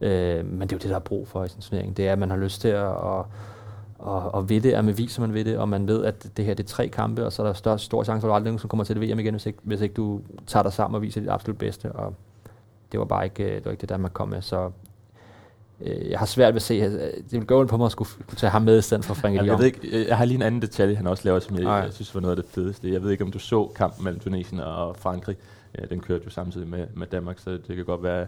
Øh, men det er jo det, der er brug for i sådan en turnering. Det er, at man har lyst til at, at, at, at ved det, at man viser, man ved det, og man ved, at det her det er tre kampe, og så er der større, stor chance for, at du aldrig nogensinde kommer til det VM igen, hvis ikke, hvis ikke du tager dig sammen og viser dit absolut bedste. Og det var bare ikke det, var ikke det Danmark kom med, så øh, jeg har svært ved at se, at det vil gå ondt på mig at skulle kunne tage ham med i stedet for Frank Jeg, de jeg, ved ikke, øh, jeg har lige en anden detalje, han også laver, som jeg, jeg synes var noget af det fedeste. Jeg ved ikke, om du så kampen mellem Tunesien og Frankrig. Ja, den kørte jo samtidig med, med Danmark, så det kan godt være,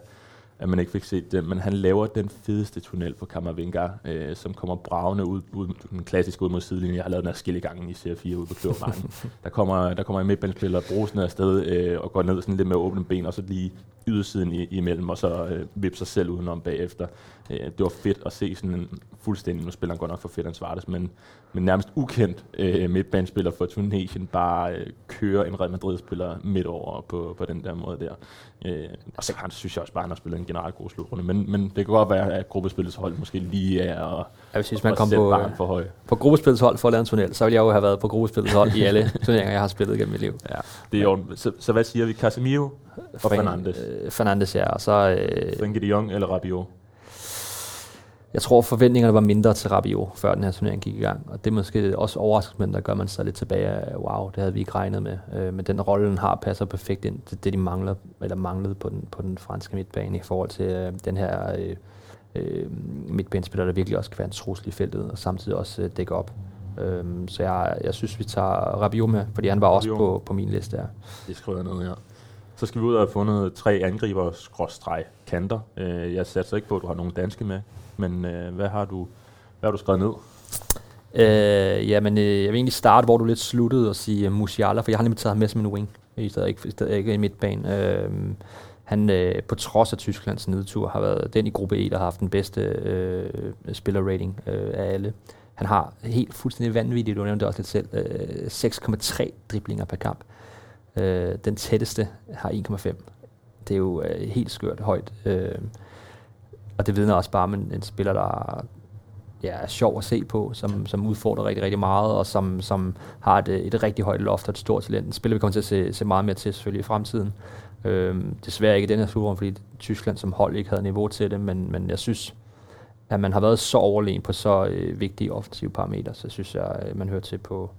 at man ikke fik set det. Men han laver den fedeste tunnel på Kammervenga, øh, som kommer bravende ud, ud, den klassiske ud mod sidelinjen. Jeg har lavet den her skille gange i Serie 4 ude på Kløvermarken. [laughs] der kommer, der kommer en midtbanespiller brusende afsted øh, og går ned sådan lidt med åbne ben, og så lige ydersiden i, imellem, og så øh, vipper sig selv udenom bagefter. Øh, det var fedt at se sådan en fuldstændig, nu spiller han godt nok for fedt Svartes, men, men nærmest ukendt øh, midtbanespiller for Tunesien bare øh, kører en Real Madrid-spiller midt over på, på den der måde der. Øh, og så han, synes jeg også bare, han har spillet en generelt god slutrunde, men, men det kan godt være, at gruppespillets hold måske lige er og, Jeg hvis man kom på, for høj. på gruppespillets hold for at lave en tunnel, så ville jeg jo have været på gruppespillets hold i alle [laughs] turneringer, jeg har spillet gennem mit liv. Ja, det er orden. Så, så hvad siger vi? Casemiro og Fran- Fernandes? Øh, Fernandes, ja. Og så, øh, Frenkie de Jong eller Rabiot? Jeg tror, forventningerne var mindre til Rabiot, før den her turnering gik i gang. Og det er måske også overraskende, der gør man sig lidt tilbage af, wow, det havde vi ikke regnet med. Øh, men den rolle, den har, passer perfekt ind til det, de mangler, eller manglede på den, på den franske midtbane i forhold til øh, den her øh, øh, midtbanespiller, der virkelig også kan være en trussel i feltet, og samtidig også øh, dække op. Øhm, så jeg, jeg synes, vi tager Rabiot med, fordi han var også Rabiot. på, på min liste her. Det skriver jeg ned her. Så skal vi ud og have fundet tre angriber skråstreg kanter. Øh, jeg satser ikke på, at du har nogle danske med, men øh, hvad har du hvad har du skrevet ned? Øh, jamen, øh, jeg vil egentlig starte, hvor du lidt sluttede og sige uh, Musiala, for jeg har nemlig taget ham med som en wing, i stedet ikke, i stedet ikke i midtbanen. Øh, han, øh, på trods af Tysklands nedtur, har været den i gruppe E, der har haft den bedste øh, spillerrating øh, af alle. Han har helt fuldstændig vanvittigt, du nævnte det også lidt selv, øh, 6,3 driblinger per kamp. Øh, den tætteste har 1,5. Det er jo øh, helt skørt højt. Øh, og det vidner også bare om en, en spiller, der ja, er sjov at se på, som, som udfordrer rigtig, rigtig meget, og som, som har et, et rigtig højt loft og et stort talent. En spiller, vi kommer til at se, se meget mere til selvfølgelig i fremtiden. Øhm, desværre ikke i den her slutrunde, fordi Tyskland som hold ikke havde niveau til det, men, men jeg synes, at man har været så overlegen på så øh, vigtige offensive parametre, så synes jeg, at man hører til på,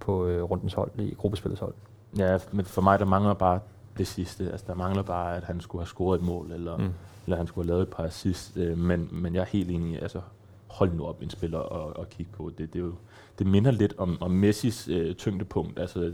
på øh, rundens hold, i gruppespillets hold. Ja, men for mig der mangler bare det sidste. Altså der mangler bare, at han skulle have scoret et mål, eller, mm. Eller han skulle have lavet et par assist. Øh, men, men jeg er helt enig, altså hold nu op en spiller og, og kigge på. Det, det, er jo, det minder lidt om, om Messis øh, tyngdepunkt. Altså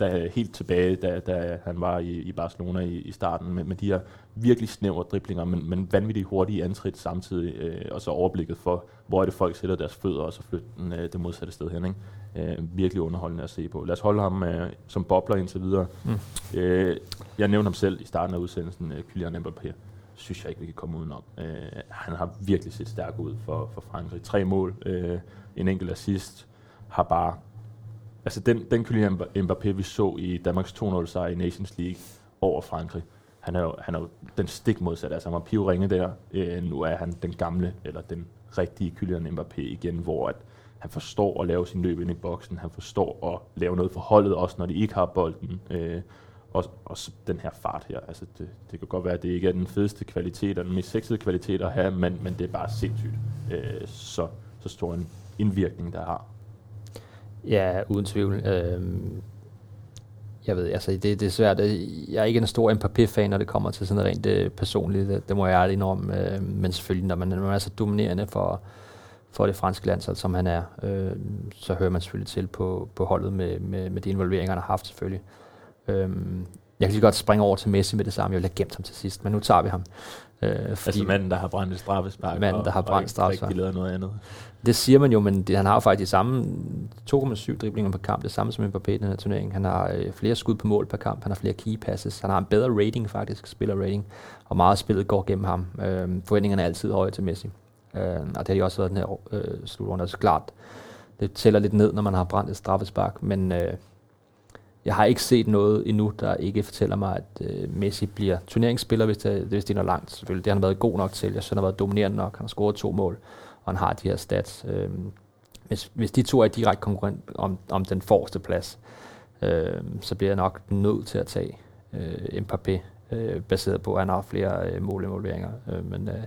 da, helt tilbage, da, da han var i, i Barcelona i, i starten, med, med de her virkelig snævre driblinger, men, men vanvittigt hurtige antrit samtidig, øh, og så overblikket for, hvor er det folk sætter deres fødder, og så flytter den øh, det modsatte sted hen. Ikke? Øh, virkelig underholdende at se på. Lad os holde ham øh, som bobler indtil videre. Mm. Øh, jeg nævnte ham selv i starten af udsendelsen, øh, Kylian Mbappé. Synes jeg ikke, vi kan komme udenom. Øh, han har virkelig set stærk ud for, for Frankrig. Tre mål, øh, en enkelt assist, har bare Altså den, den Kylian Mbappé, vi så i Danmarks 2-0 sejr i Nations League over Frankrig, han er jo, han er jo den stik modsatte. Altså han var pivringe der. Øh, nu er han den gamle, eller den rigtige Kylian Mbappé igen, hvor at han forstår at lave sin løb ind i boksen, han forstår at lave noget for holdet, også når de ikke har bolden. Øh, og, og den her fart her, altså det, det kan godt være, at det ikke er den fedeste kvalitet, og den mest sexede kvalitet at have, men, men det er bare sindssygt, øh, så, så stor en indvirkning, der har. Ja, uden tvivl. Øh, jeg ved, altså det, det er svært. Øh, jeg er ikke en stor Mbappé-fan, når det kommer til sådan noget rent øh, personligt. Det, det må jeg ærligt indrømme. Øh, men selvfølgelig, når man, når man er så dominerende for, for det franske landshold, som han er, øh, så hører man selvfølgelig til på, på holdet med, med, med de involveringer, han har haft selvfølgelig. Øh, jeg kan lige godt springe over til Messi med det samme. Jeg ville have gemt ham til sidst, men nu tager vi ham. Øh, fordi altså manden, der har brændt et straffespark. Manden, der har brændt straffespark. Og noget andet. Det siger man jo, men det, han har jo faktisk de samme 2,7 driblinger per kamp, det samme som Mbappé i den her turnering. Han har øh, flere skud på mål per kamp, han har flere key passes, han har en bedre rating faktisk, spiller rating, og meget spillet går gennem ham. Øh, forventningerne er altid høje til Messi. Øh, og det har de også været den her øh, slutrunde. Altså klart, det tæller lidt ned, når man har brændt et straffespark, men øh, jeg har ikke set noget endnu, der ikke fortæller mig, at øh, Messi bliver turneringsspiller, hvis det, hvis det når langt. Selvfølgelig, det har han været god nok til. Jeg synes, han har været dominerende nok. Han har scoret to mål, og han har de her stats. Øh, hvis, hvis de to er direkte konkurrent om, om den forreste plads, øh, så bliver jeg nok nødt til at tage øh, Mbappé, øh, baseret på, at han har flere øh, målinvolveringer. Øh, men øh,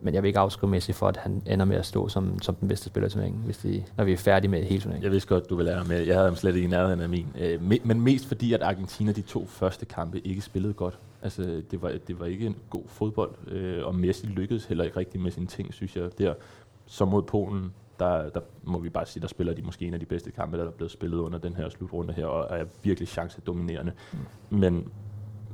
men jeg vil ikke afskrive Messi for, at han ender med at stå som, som den bedste spiller i turneringen, hvis de, når vi er færdige med hele turneringen. Jeg vidste godt, du vil lære med. Jeg havde ham slet ikke i nærheden af min. Øh, men mest fordi, at Argentina de to første kampe ikke spillede godt. Altså, det var, det var ikke en god fodbold, øh, og Messi lykkedes heller ikke rigtig med sine ting, synes jeg. Der, så mod Polen, der, der må vi bare sige, der spiller de måske en af de bedste kampe, der er blevet spillet under den her slutrunde her, og er virkelig chancedominerende. Mm. Men,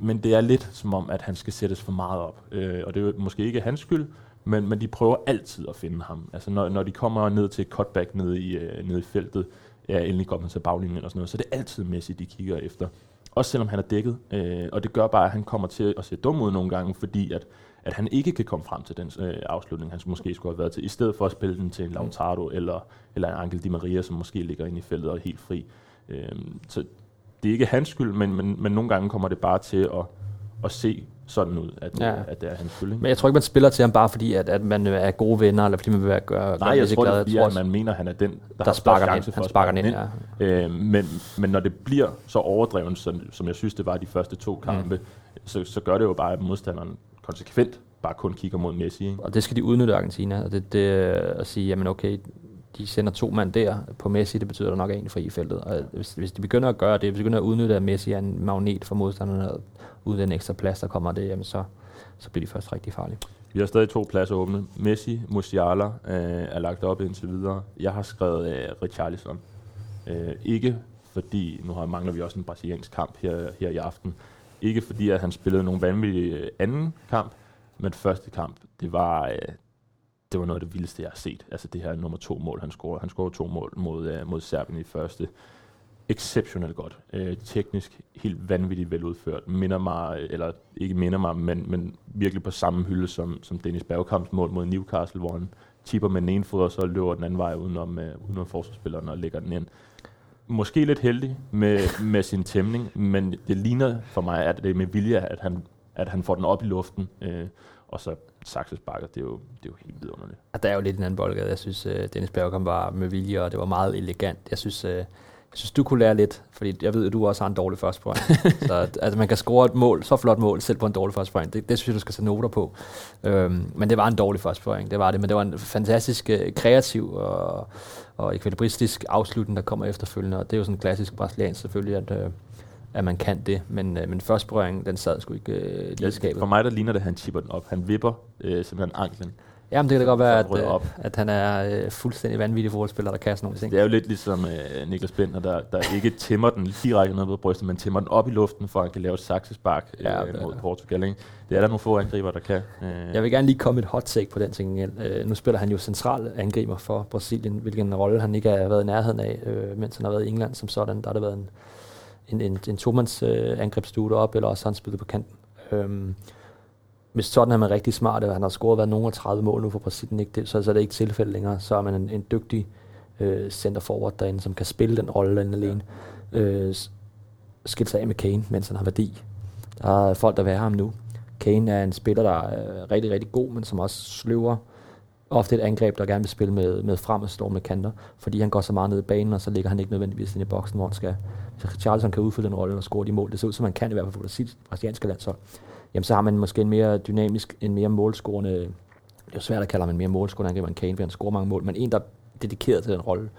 men det er lidt som om, at han skal sættes for meget op. Øh, og det er jo måske ikke hans skyld, men, men de prøver altid at finde ham. Altså når, når de kommer ned til et cutback nede i, øh, nede i feltet, ja, endelig kommer til baglinjen eller sådan noget, så det er altid Messi, de kigger efter. Også selvom han er dækket. Øh, og det gør bare, at han kommer til at se dum ud nogle gange, fordi at, at han ikke kan komme frem til den øh, afslutning, han måske skulle have været til, i stedet for at spille den til en Lautaro eller, eller en Angel Di Maria, som måske ligger inde i feltet og er helt fri. Øh, så det er ikke hans skyld, men, men, men nogle gange kommer det bare til at, at se sådan ud, at, ja. at det er hans skyld. Men jeg tror ikke, man spiller til ham bare fordi, at, at man er gode venner, eller fordi man vil være gøre Nej, jeg tror, glad. det er fordi, at man mener, at han er den, der, der sparker ind. Han sparker ind, ind. Ja. Øh, men, men når det bliver så overdrevet, som, som jeg synes, det var de første to kampe, mm. så, så gør det jo bare, at modstanderen konsekvent bare kun kigger mod Messi. Ikke? Og det skal de udnytte Argentina, og det, det at sige, jamen okay, de sender to mand der på Messi, det betyder der nok en fri i feltet. Og hvis, hvis de begynder at gøre det, hvis de begynder at udnytte, at Messi er en magnet for modstanderne, uden den ekstra plads, der kommer det, jamen så, så bliver de først rigtig farlige. Vi har stadig to pladser åbne. Messi, Musiala øh, er lagt op indtil videre. Jeg har skrevet øh, Richarlison. Øh, ikke fordi, nu har mangler vi også en brasiliansk kamp her, her i aften, ikke fordi, at han spillede nogen vanvittig øh, anden kamp, men første kamp, det var, øh, det var noget af det vildeste, jeg har set. Altså det her nummer to mål, han scorede. Han scorede to mål mod, uh, mod Serbien i første. Exceptionelt godt. Øh, teknisk helt vanvittigt veludført. Minder mig, eller ikke minder mig, men, men virkelig på samme hylde som, som Dennis Bergkamps mål mod Newcastle, hvor han tipper med den ene fod, og så løber den anden vej udenom, øh, udenom forsvarsspilleren og lægger den ind. Måske lidt heldig med, med sin tæmning, men det ligner for mig, at det er med vilje, at han, at han får den op i luften. Øh, og så Saxes bakker, det er jo, det er jo helt vidunderligt. Og der er jo lidt en anden boldgade. Jeg synes, uh, Dennis Bergkamp var med vilje, og det var meget elegant. Jeg synes, uh, jeg synes, du kunne lære lidt, fordi jeg ved, at du også har en dårlig første point. [laughs] så altså, man kan score et mål, så flot mål, selv på en dårlig første point. Det, det synes jeg, du skal tage noter på. Um, men det var en dårlig første point, det var det. Men det var en fantastisk uh, kreativ og, og ekvilibristisk afslutning, der kommer efterfølgende. Og det er jo sådan en klassisk brasiliansk selvfølgelig, at, uh, at man kan det, men, øh, men første berøring, den sad sgu ikke øh, lige skabet. For mig der ligner det, at han chipper den op. Han vipper øh, simpelthen anklen. Jamen det kan da godt være, at, øh, at han er øh, fuldstændig vanvittig fodboldspiller, der kan sådan nogle ting. Det er jo lidt ligesom øh, Niklas Bentner, der, der ikke tæmmer den direkte ned på brystet, men tæmmer den op i luften, for at han kan lave et saksespark øh, ja, mod Portugal. Ikke? Det er der nogle få angriber, der kan. Øh. Jeg vil gerne lige komme et hot take på den ting igen. Øh, nu spiller han jo central angriber for Brasilien, hvilken rolle han ikke har været i nærheden af, øh, mens han har været i England som sådan. Der har det været en en, en, en tomands øh, angrebsstue op, eller også har han spillet på kanten. Øhm, hvis sådan er man rigtig smart, og han har scoret været nogle af 30 mål nu for Brasilien, ikke det, så, så er det ikke tilfælde længere. Så er man en, en dygtig øh, center forward derinde, som kan spille den rolle den alene. Øh, skilt sig af med Kane, mens han har værdi. Der er folk, der vil have ham nu. Kane er en spiller, der er rigtig, rigtig god, men som også sløver ofte et angreb, der gerne vil spille med, med fremadstormende kanter, fordi han går så meget ned i banen, og så ligger han ikke nødvendigvis ind i boksen, hvor han skal. Hvis Charleston kan udfylde den rolle og score de mål, det ser ud som, han kan i hvert fald på det brasilianske landshold, jamen så har man måske en mere dynamisk, en mere målscorende, det er jo svært at kalde ham en mere målscorende angriber end Kane, fordi han scorer mange mål, men en, der er dedikeret til den rolle.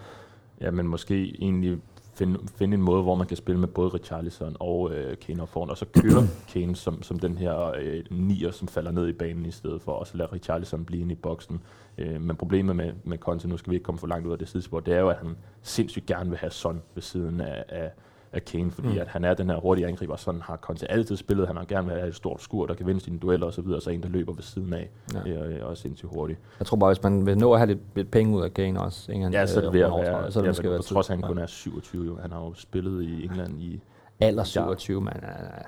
Ja, men måske egentlig finde, finde en måde, hvor man kan spille med både Richarlison og øh, Kane op foran, og så køre [clears throat] Kane som, som den her øh, nier, som falder ned i banen i stedet for, og så lade Richarlison blive inde i boksen. Øh, men problemet med, med Conte, nu skal vi ikke komme for langt ud af det sidespor, det er jo, at han sindssygt gerne vil have Son ved siden af, af, af Kane, fordi mm. at han er den her hurtige angriber, sådan har Conte altid spillet. Han har gerne have et stort skur, der kan vinde sine dueller osv., og så en, der løber ved siden af, ja. er, er også sindssygt hurtigt. Jeg tror bare, hvis man vil nå at have lidt, lidt penge ud af Kane også, England, ja, så er det ved at være, så det ja, måske være trods han kun er 27, jo. han har jo spillet i England i... Alder 27, man er,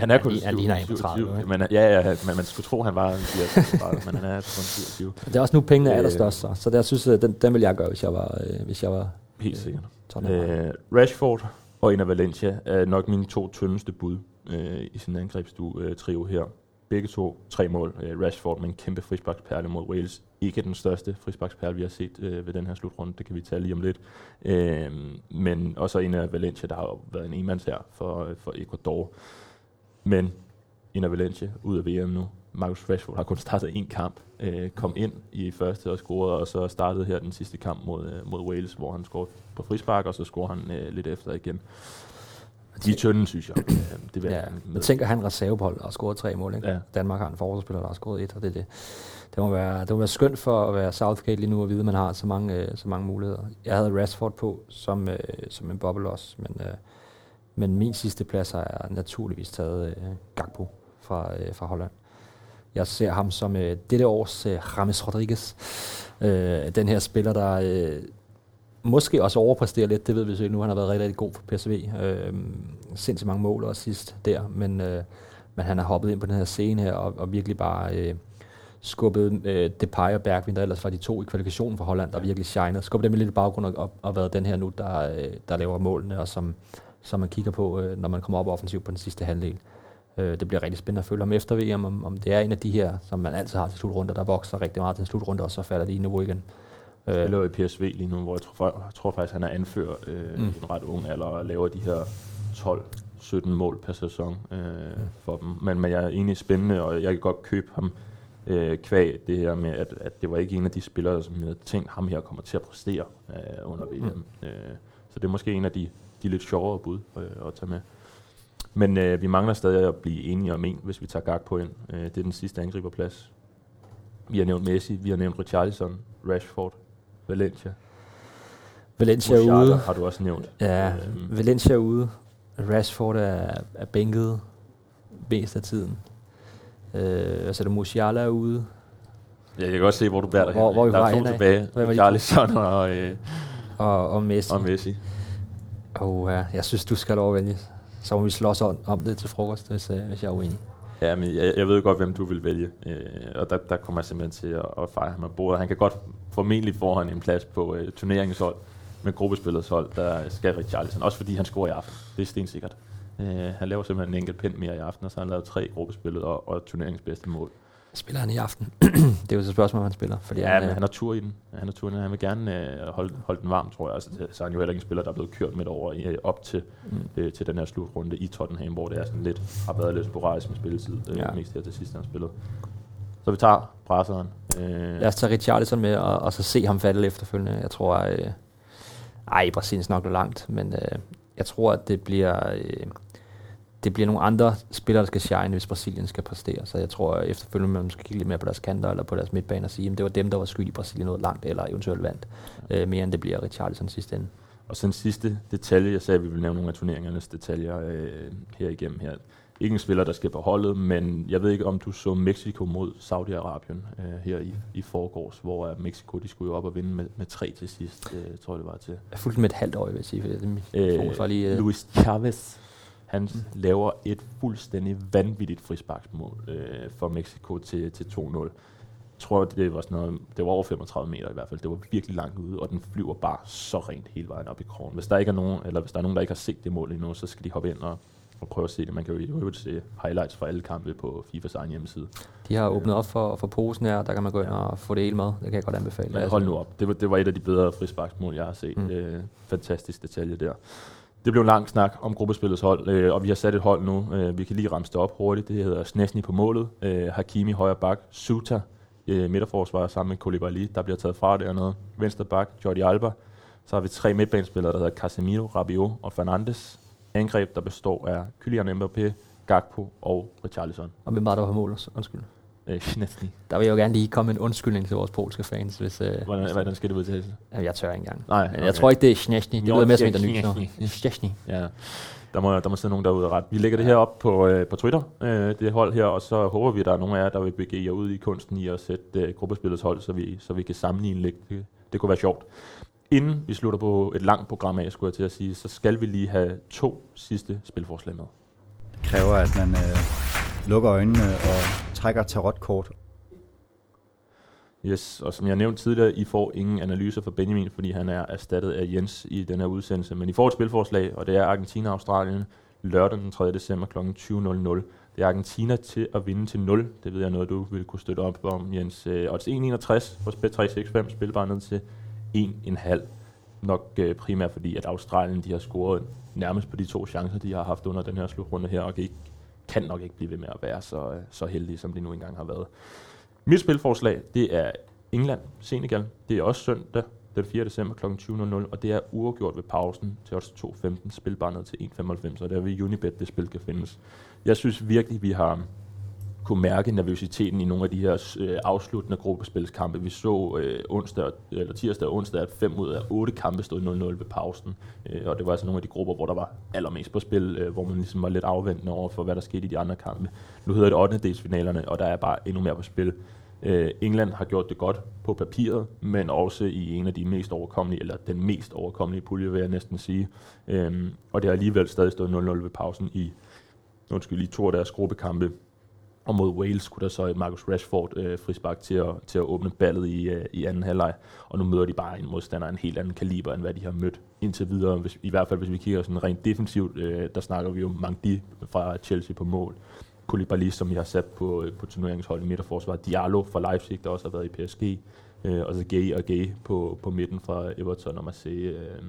han er kun han ligner en på 30, men, ja, ja, men man skulle tro, han var 30, men han er kun 27. Det er også nu, pengene er allerstørst, så, så der synes jeg, den, den vil jeg gøre, hvis jeg var, øh, hvis jeg var Helt sikkert. Øh, Rashford og en af Valencia er nok mine to tyndeste bud øh, i sin angrebstrio øh, her. Begge to tre mål. Øh, Rashford med en kæmpe frisbaksperle mod Wales. Ikke den største frisbaksperle, vi har set øh, ved den her slutrunde. Det kan vi tale lige om lidt. Øh, men også en af Valencia, der har været en enmands her for, øh, for Ecuador. Men en af Valencia ud af VM nu. Marcus Rashford har kun startet en kamp, øh, kom ind i første og scorede, og så startede her den sidste kamp mod, øh, mod Wales, hvor han scorede på frispark, og så scorer han øh, lidt efter igen. De er tynde, synes jeg. [clears throat] det vil ja, jeg tænker, han reservehold og scoret tre mål. Ikke? Ja. Danmark har en forsvarsspiller, der har scoret et, og det, det, det, må være, det må være skønt for at være Southgate lige nu at vide, at man har så mange, øh, så mange muligheder. Jeg havde Rashford på som, øh, som en boble også, men, øh, men min sidste plads jeg naturligvis taget øh, Gakpo fra, øh, fra Holland. Jeg ser ham som øh, dette års øh, James Rodriguez. Øh, den her spiller, der øh, måske også overpræsterer lidt, det ved vi så nu. Han har været rigtig, rigtig god for PSV. Øh, sindssygt mange mål også sidst der, men, øh, men han har hoppet ind på den her scene her og, og virkelig bare... Øh, skubbet øh, Depay og Bergvin, der ellers var de to i kvalifikationen for Holland, der virkelig shiner. Skubbet dem i lidt baggrund og, og, og været den her nu, der, øh, der laver målene, og som, som man kigger på, øh, når man kommer op offensivt på den sidste halvdel. Øh, det bliver rigtig spændende at følge ham efter VM, om, om det er en af de her, som man altid har til slutrunder, der vokser rigtig meget til slutrunde, og så falder de i niveau igen. Han øh, spiller i PSV lige nu, hvor jeg tror, jeg tror faktisk, han er anfører øh, mm. en ret ung alder, og laver de her 12-17 mål per sæson øh, mm. for dem. Men, men jeg er egentlig spændende, og jeg kan godt købe ham øh, kvæg det her med, at, at det var ikke en af de spillere, som jeg havde tænkt, ham her kommer til at præstere øh, under VM. Mm. Øh, så det er måske en af de, de lidt sjovere bud øh, at tage med. Men øh, vi mangler stadig at blive enige om en, hvis vi tager Gak på ind. Øh, det er den sidste angriberplads. Vi har nævnt Messi, vi har nævnt Richarlison, Rashford, Valencia. Valencia er ude. har du også nævnt. Ja, øh, Valencia er ude. Rashford er, er bænket mest af tiden. Øh, altså det Musiala er ude. Ja, jeg kan godt se, hvor du bærer dig hvor. Hvor vi der er to tilbage. Richarlison og, øh, og, og Messi. Og Messi. Og ja, jeg synes, du skal overvælge så må vi slås om, om det til frokost, hvis, øh, hvis jeg er uenig. Ja, men jeg, jeg ved godt, hvem du vil vælge. Øh, og der, der kommer jeg simpelthen til at, at fejre ham af bordet. Han kan godt formentlig få han en plads på øh, turneringshold, med gruppespillets hold, der skal Richarlison. Også fordi han scorer i aften. Det er stensikkert. Øh, han laver simpelthen en enkelt pind mere i aften, og så har han lavet tre gruppespillet og, og turneringens bedste mål. Spiller han i aften? [clears throat] det er jo så et spørgsmål, han spiller. Fordi ja, han, men han har tur i den. Han har tur i den. Han vil gerne øh, holde, holde den varm, tror jeg. Altså, så er han jo heller ikke en spiller, der er blevet kørt midt over i, op til, mm. øh, til den her slutrunde i Tottenham, hvor det er sådan lidt, har været lidt sporadisk med spilletid, øh, ja. mest her til sidst, han spillet. Så vi tager brasseren. Øh. Lad os tage Richarlison med, og, og så se ham falde efterfølgende. Jeg tror, øh, ej, Brasilien nok langt, men øh, jeg tror, at det bliver... Øh, det bliver nogle andre spillere, der skal shine, hvis Brasilien skal præstere. Så jeg tror at efterfølgende, man skal kigge lidt mere på deres kanter eller på deres midtbane og sige, at det var dem, der var skyld i Brasilien noget langt, eller eventuelt vandt, ja. øh, mere end det bliver Richarlison sidste ende. Og så en sidste detalje, jeg sagde, at vi vil nævne nogle af turneringernes detaljer øh, her igennem her. Ikke en spiller, der skal på holdet, men jeg ved ikke, om du så Mexico mod Saudi-Arabien øh, her i, i forgårs, hvor Mexico de skulle jo op og vinde med, med tre til sidst, øh, tror jeg det var til. Jeg fulgte med et halvt år, vil jeg sige, for det er øh, lige, øh. Luis Chavez han mm. laver et fuldstændig vanvittigt frisparksmål øh, for Mexico til, til 2-0. Jeg tror, det var, sådan noget, det var over 35 meter i hvert fald. Det var virkelig langt ude, og den flyver bare så rent hele vejen op i krogen. Hvis der ikke er nogen, eller hvis der er nogen, der ikke har set det mål endnu, så skal de hoppe ind og, og prøve at se det. Man kan jo i øvrigt se highlights fra alle kampe på FIFAs egen hjemmeside. De har åbnet op for, for posen her, der kan man gå ind og få det hele med. Det kan jeg godt anbefale. Men hold nu op. Det var, det var et af de bedre frisparksmål, jeg har set. Mm. Øh, fantastisk detalje der. Det blev en lang snak om gruppespillets hold, øh, og vi har sat et hold nu. Øh, vi kan lige ramse det op hurtigt. Det hedder Snesni på målet, øh, Hakimi højre bak, Suta øh, midterforsvar sammen med Koulibaly, der bliver taget fra dernede. Venstre bak, Jordi Alba. Så har vi tre midtbanespillere, der hedder Casemiro, Rabiot og Fernandes. Angreb, der består af Kylian Mbappé, Gakpo og Richarlison. Og hvem var der på mål? Undskyld. Øh, Snesni. Der vil jeg jo gerne lige komme med en undskyldning til vores polske fans. Hvis, øh, Hvordan, hvordan skal det udtales? Jamen, jeg tør ikke engang. Nej, okay. jeg tror ikke, det er Snesni. Det lyder mere som en, der Szczęsny. nyser. Snesni. Ja, der må, der må sidde nogen derude og ret. Vi lægger det her op på, øh, på Twitter, øh, det hold her, og så håber vi, at der er nogle af jer, der vil begive jer ud i kunsten i at sætte øh, gruppespillets hold, så vi, så vi kan sammenligne lidt. Det, det kunne være sjovt. Inden vi slutter på et langt program af, skulle jeg til at sige, så skal vi lige have to sidste spilforslag med. Det kræver, at man øh, lukker øjnene og trækker tarotkort. Yes, og som jeg nævnte tidligere, I får ingen analyser fra Benjamin, fordi han er erstattet af Jens i den her udsendelse. Men I får et spilforslag, og det er Argentina-Australien lørdag den 3. december kl. 20.00. Det er Argentina til at vinde til 0. Det ved jeg noget, du vil kunne støtte op om, Jens. Og Odds 1,61 hos Bet365, spilbar ned til 1,5. Nok øh, primært fordi, at Australien de har scoret nærmest på de to chancer, de har haft under den her slutrunde her, og kan, ikke, kan nok ikke blive ved med at være så, øh, så heldige, som de nu engang har været. Mit spilforslag, det er England, Senegal. Det er også søndag, den 4. december kl. 20.00, og det er uafgjort ved pausen til odds 2.15, spilbar ned til 1.95, og det er ved Unibet, det spil kan findes. Jeg synes virkelig, vi har kunne mærke nervøsiteten i nogle af de her øh, afsluttende gruppespilskampe. Vi så øh, onsdag, eller tirsdag og onsdag, at fem ud af otte kampe stod 0-0 ved pausen. Øh, og det var altså nogle af de grupper, hvor der var allermest på spil, øh, hvor man ligesom var lidt afventende over for, hvad der skete i de andre kampe. Nu hedder det 8. delsfinalerne, og der er bare endnu mere på spil. Øh, England har gjort det godt på papiret, men også i en af de mest overkommelige, eller den mest overkommelige pulje, vil jeg næsten sige. Øh, og det har alligevel stadig stået 0-0 ved pausen i undskyld, i to af deres gruppekampe. Og mod Wales kunne der så Marcus Rashford øh, frispark til at, til at åbne ballet i, øh, i anden halvleg. Og nu møder de bare en modstander af en helt anden kaliber, end hvad de har mødt indtil videre. Hvis, I hvert fald hvis vi kigger sådan rent defensivt, øh, der snakker vi jo Mangdi fra Chelsea på mål. Koulibaly, som jeg har sat på, øh, på turneringshold i midterforsvaret. Diallo fra Leipzig, der også har været i PSG. Øh, og så Gay og Gay på, på midten fra Everton og Marseille. Øh,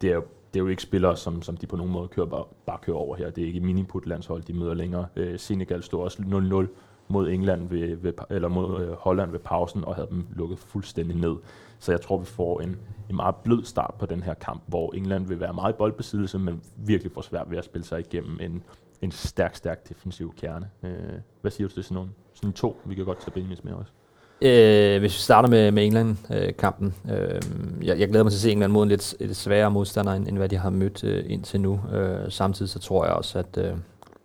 det er jo det er jo ikke spillere, som, som de på nogen måde kører, bare, bare kører over her. Det er ikke miniput landshold, de møder længere. Øh, Senegal stod også 0-0 mod England ved, ved, eller mod øh, Holland ved pausen og havde dem lukket fuldstændig ned. Så jeg tror, vi får en, en meget blød start på den her kamp, hvor England vil være meget i boldbesiddelse, men virkelig får svært ved at spille sig igennem en, en stærk, stærk defensiv kerne. Øh, hvad siger du til sådan nogle? Sådan to, vi kan godt tage Benjamin med også. Øh, hvis vi starter med, med England-kampen. Øh, jeg, jeg glæder mig til at se England mod en lidt, lidt sværere modstander, end, end hvad de har mødt øh, indtil nu. Øh, samtidig så tror jeg også, at, øh,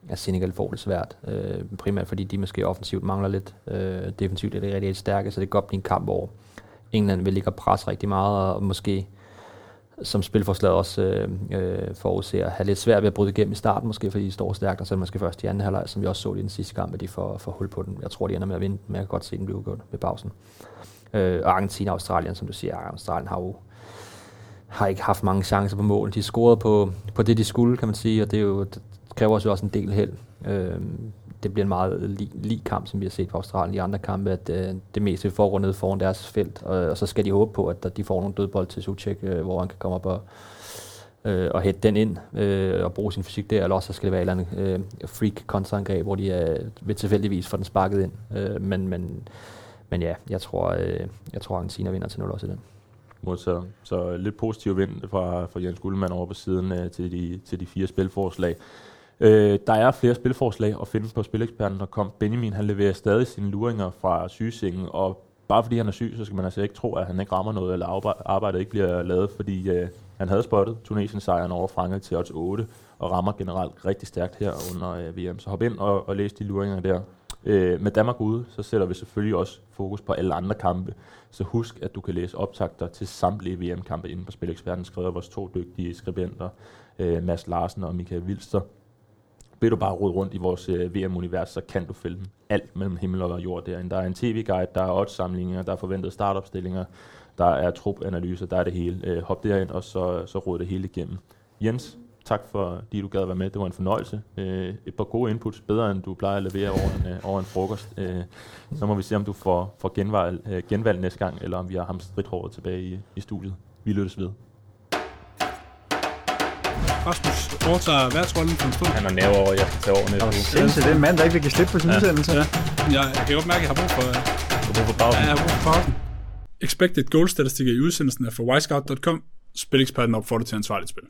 at Senegal får det svært. Øh, primært fordi de måske offensivt mangler lidt. Øh, defensivt er det rigtig, rigtig stærke, så det kan godt blive en kamp, hvor England vil ligge og presse rigtig meget, og måske som spilforslaget også øh, øh, forudser, have lidt svært ved at bryde igennem i starten, måske fordi de står stærkt, og så er det måske først i anden halvleg, som vi også så i den sidste kamp, at de får, får hul på den. Jeg tror, de ender med at vinde, men jeg kan godt se den bliver udgået ved pausen. Øh, og Argentina og Australien, som du siger, Australien har jo har ikke haft mange chancer på mål. De scorede på, på det, de skulle, kan man sige, og det, er jo, det kræver også også en del held. Øh, det bliver en meget lige, lige kamp, som vi har set på Australien i andre kampe, at øh, det meste foregår nede foran deres felt, og, og så skal de håbe på, at de får nogle dødbold til Suchek, øh, hvor han kan komme op og, øh, og hætte den ind øh, og bruge sin fysik der, eller også så skal det være et eller andet øh, freak kontraangreb, hvor de øh, ved tilfældigvis får den sparket ind. Øh, men, men, men ja, jeg tror, øh, jeg tror Argentina vinder til 0 også i den. modtaget. Så lidt positiv vind fra, fra Jens Guldmann over på siden øh, til, de, til de fire spilforslag. Øh, der er flere spilforslag at finde på spileksperten.com. Benjamin han leverer stadig sine luringer fra sygesengen, og bare fordi han er syg, så skal man altså ikke tro, at han ikke rammer noget, eller arbejdet ikke bliver lavet, fordi øh, han havde spottet Tunesien sejren over Frankrig til odds 8, og rammer generelt rigtig stærkt her under øh, VM. Så hop ind og, og læs de luringer der. Øh, med Danmark ude, så sætter vi selvfølgelig også fokus på alle andre kampe. Så husk, at du kan læse optagter til samtlige VM-kampe inde på Spileksperten, skrevet vores to dygtige skribenter, øh, Mads Larsen og Michael Wilster. Vil du bare rode rundt i vores øh, VM-univers, så kan du finde alt mellem himmel og jord derinde. Der er en tv-guide, der er odds-samlinger, der er forventede startopstillinger, der er trupanalyser, der er det hele. Øh, hop derind, og så, så rod det hele igennem. Jens, tak fordi du gad at være med. Det var en fornøjelse. Øh, et par gode inputs, bedre end du plejer at levere over en, øh, over en frokost. Øh, så må vi se, om du får, får genvalg, øh, genvalg næste gang, eller om vi har ham stridthåret tilbage i, i studiet. Vi lyttes ved. Rasmus overtager værtsrollen for en stund. Han har nerve over, jeg skal tage over næste uge. Sindssygt, det er en mand, der ikke vil give slip på sin udsendelse. Ja. Jeg, jeg kan godt mærke, at jeg har brug for, Du får pausen. ja, jeg har brug for pausen. Expected goal statistikker i udsendelsen er fra wisecout.com. Spileksperten opfordrer til ansvarligt spil.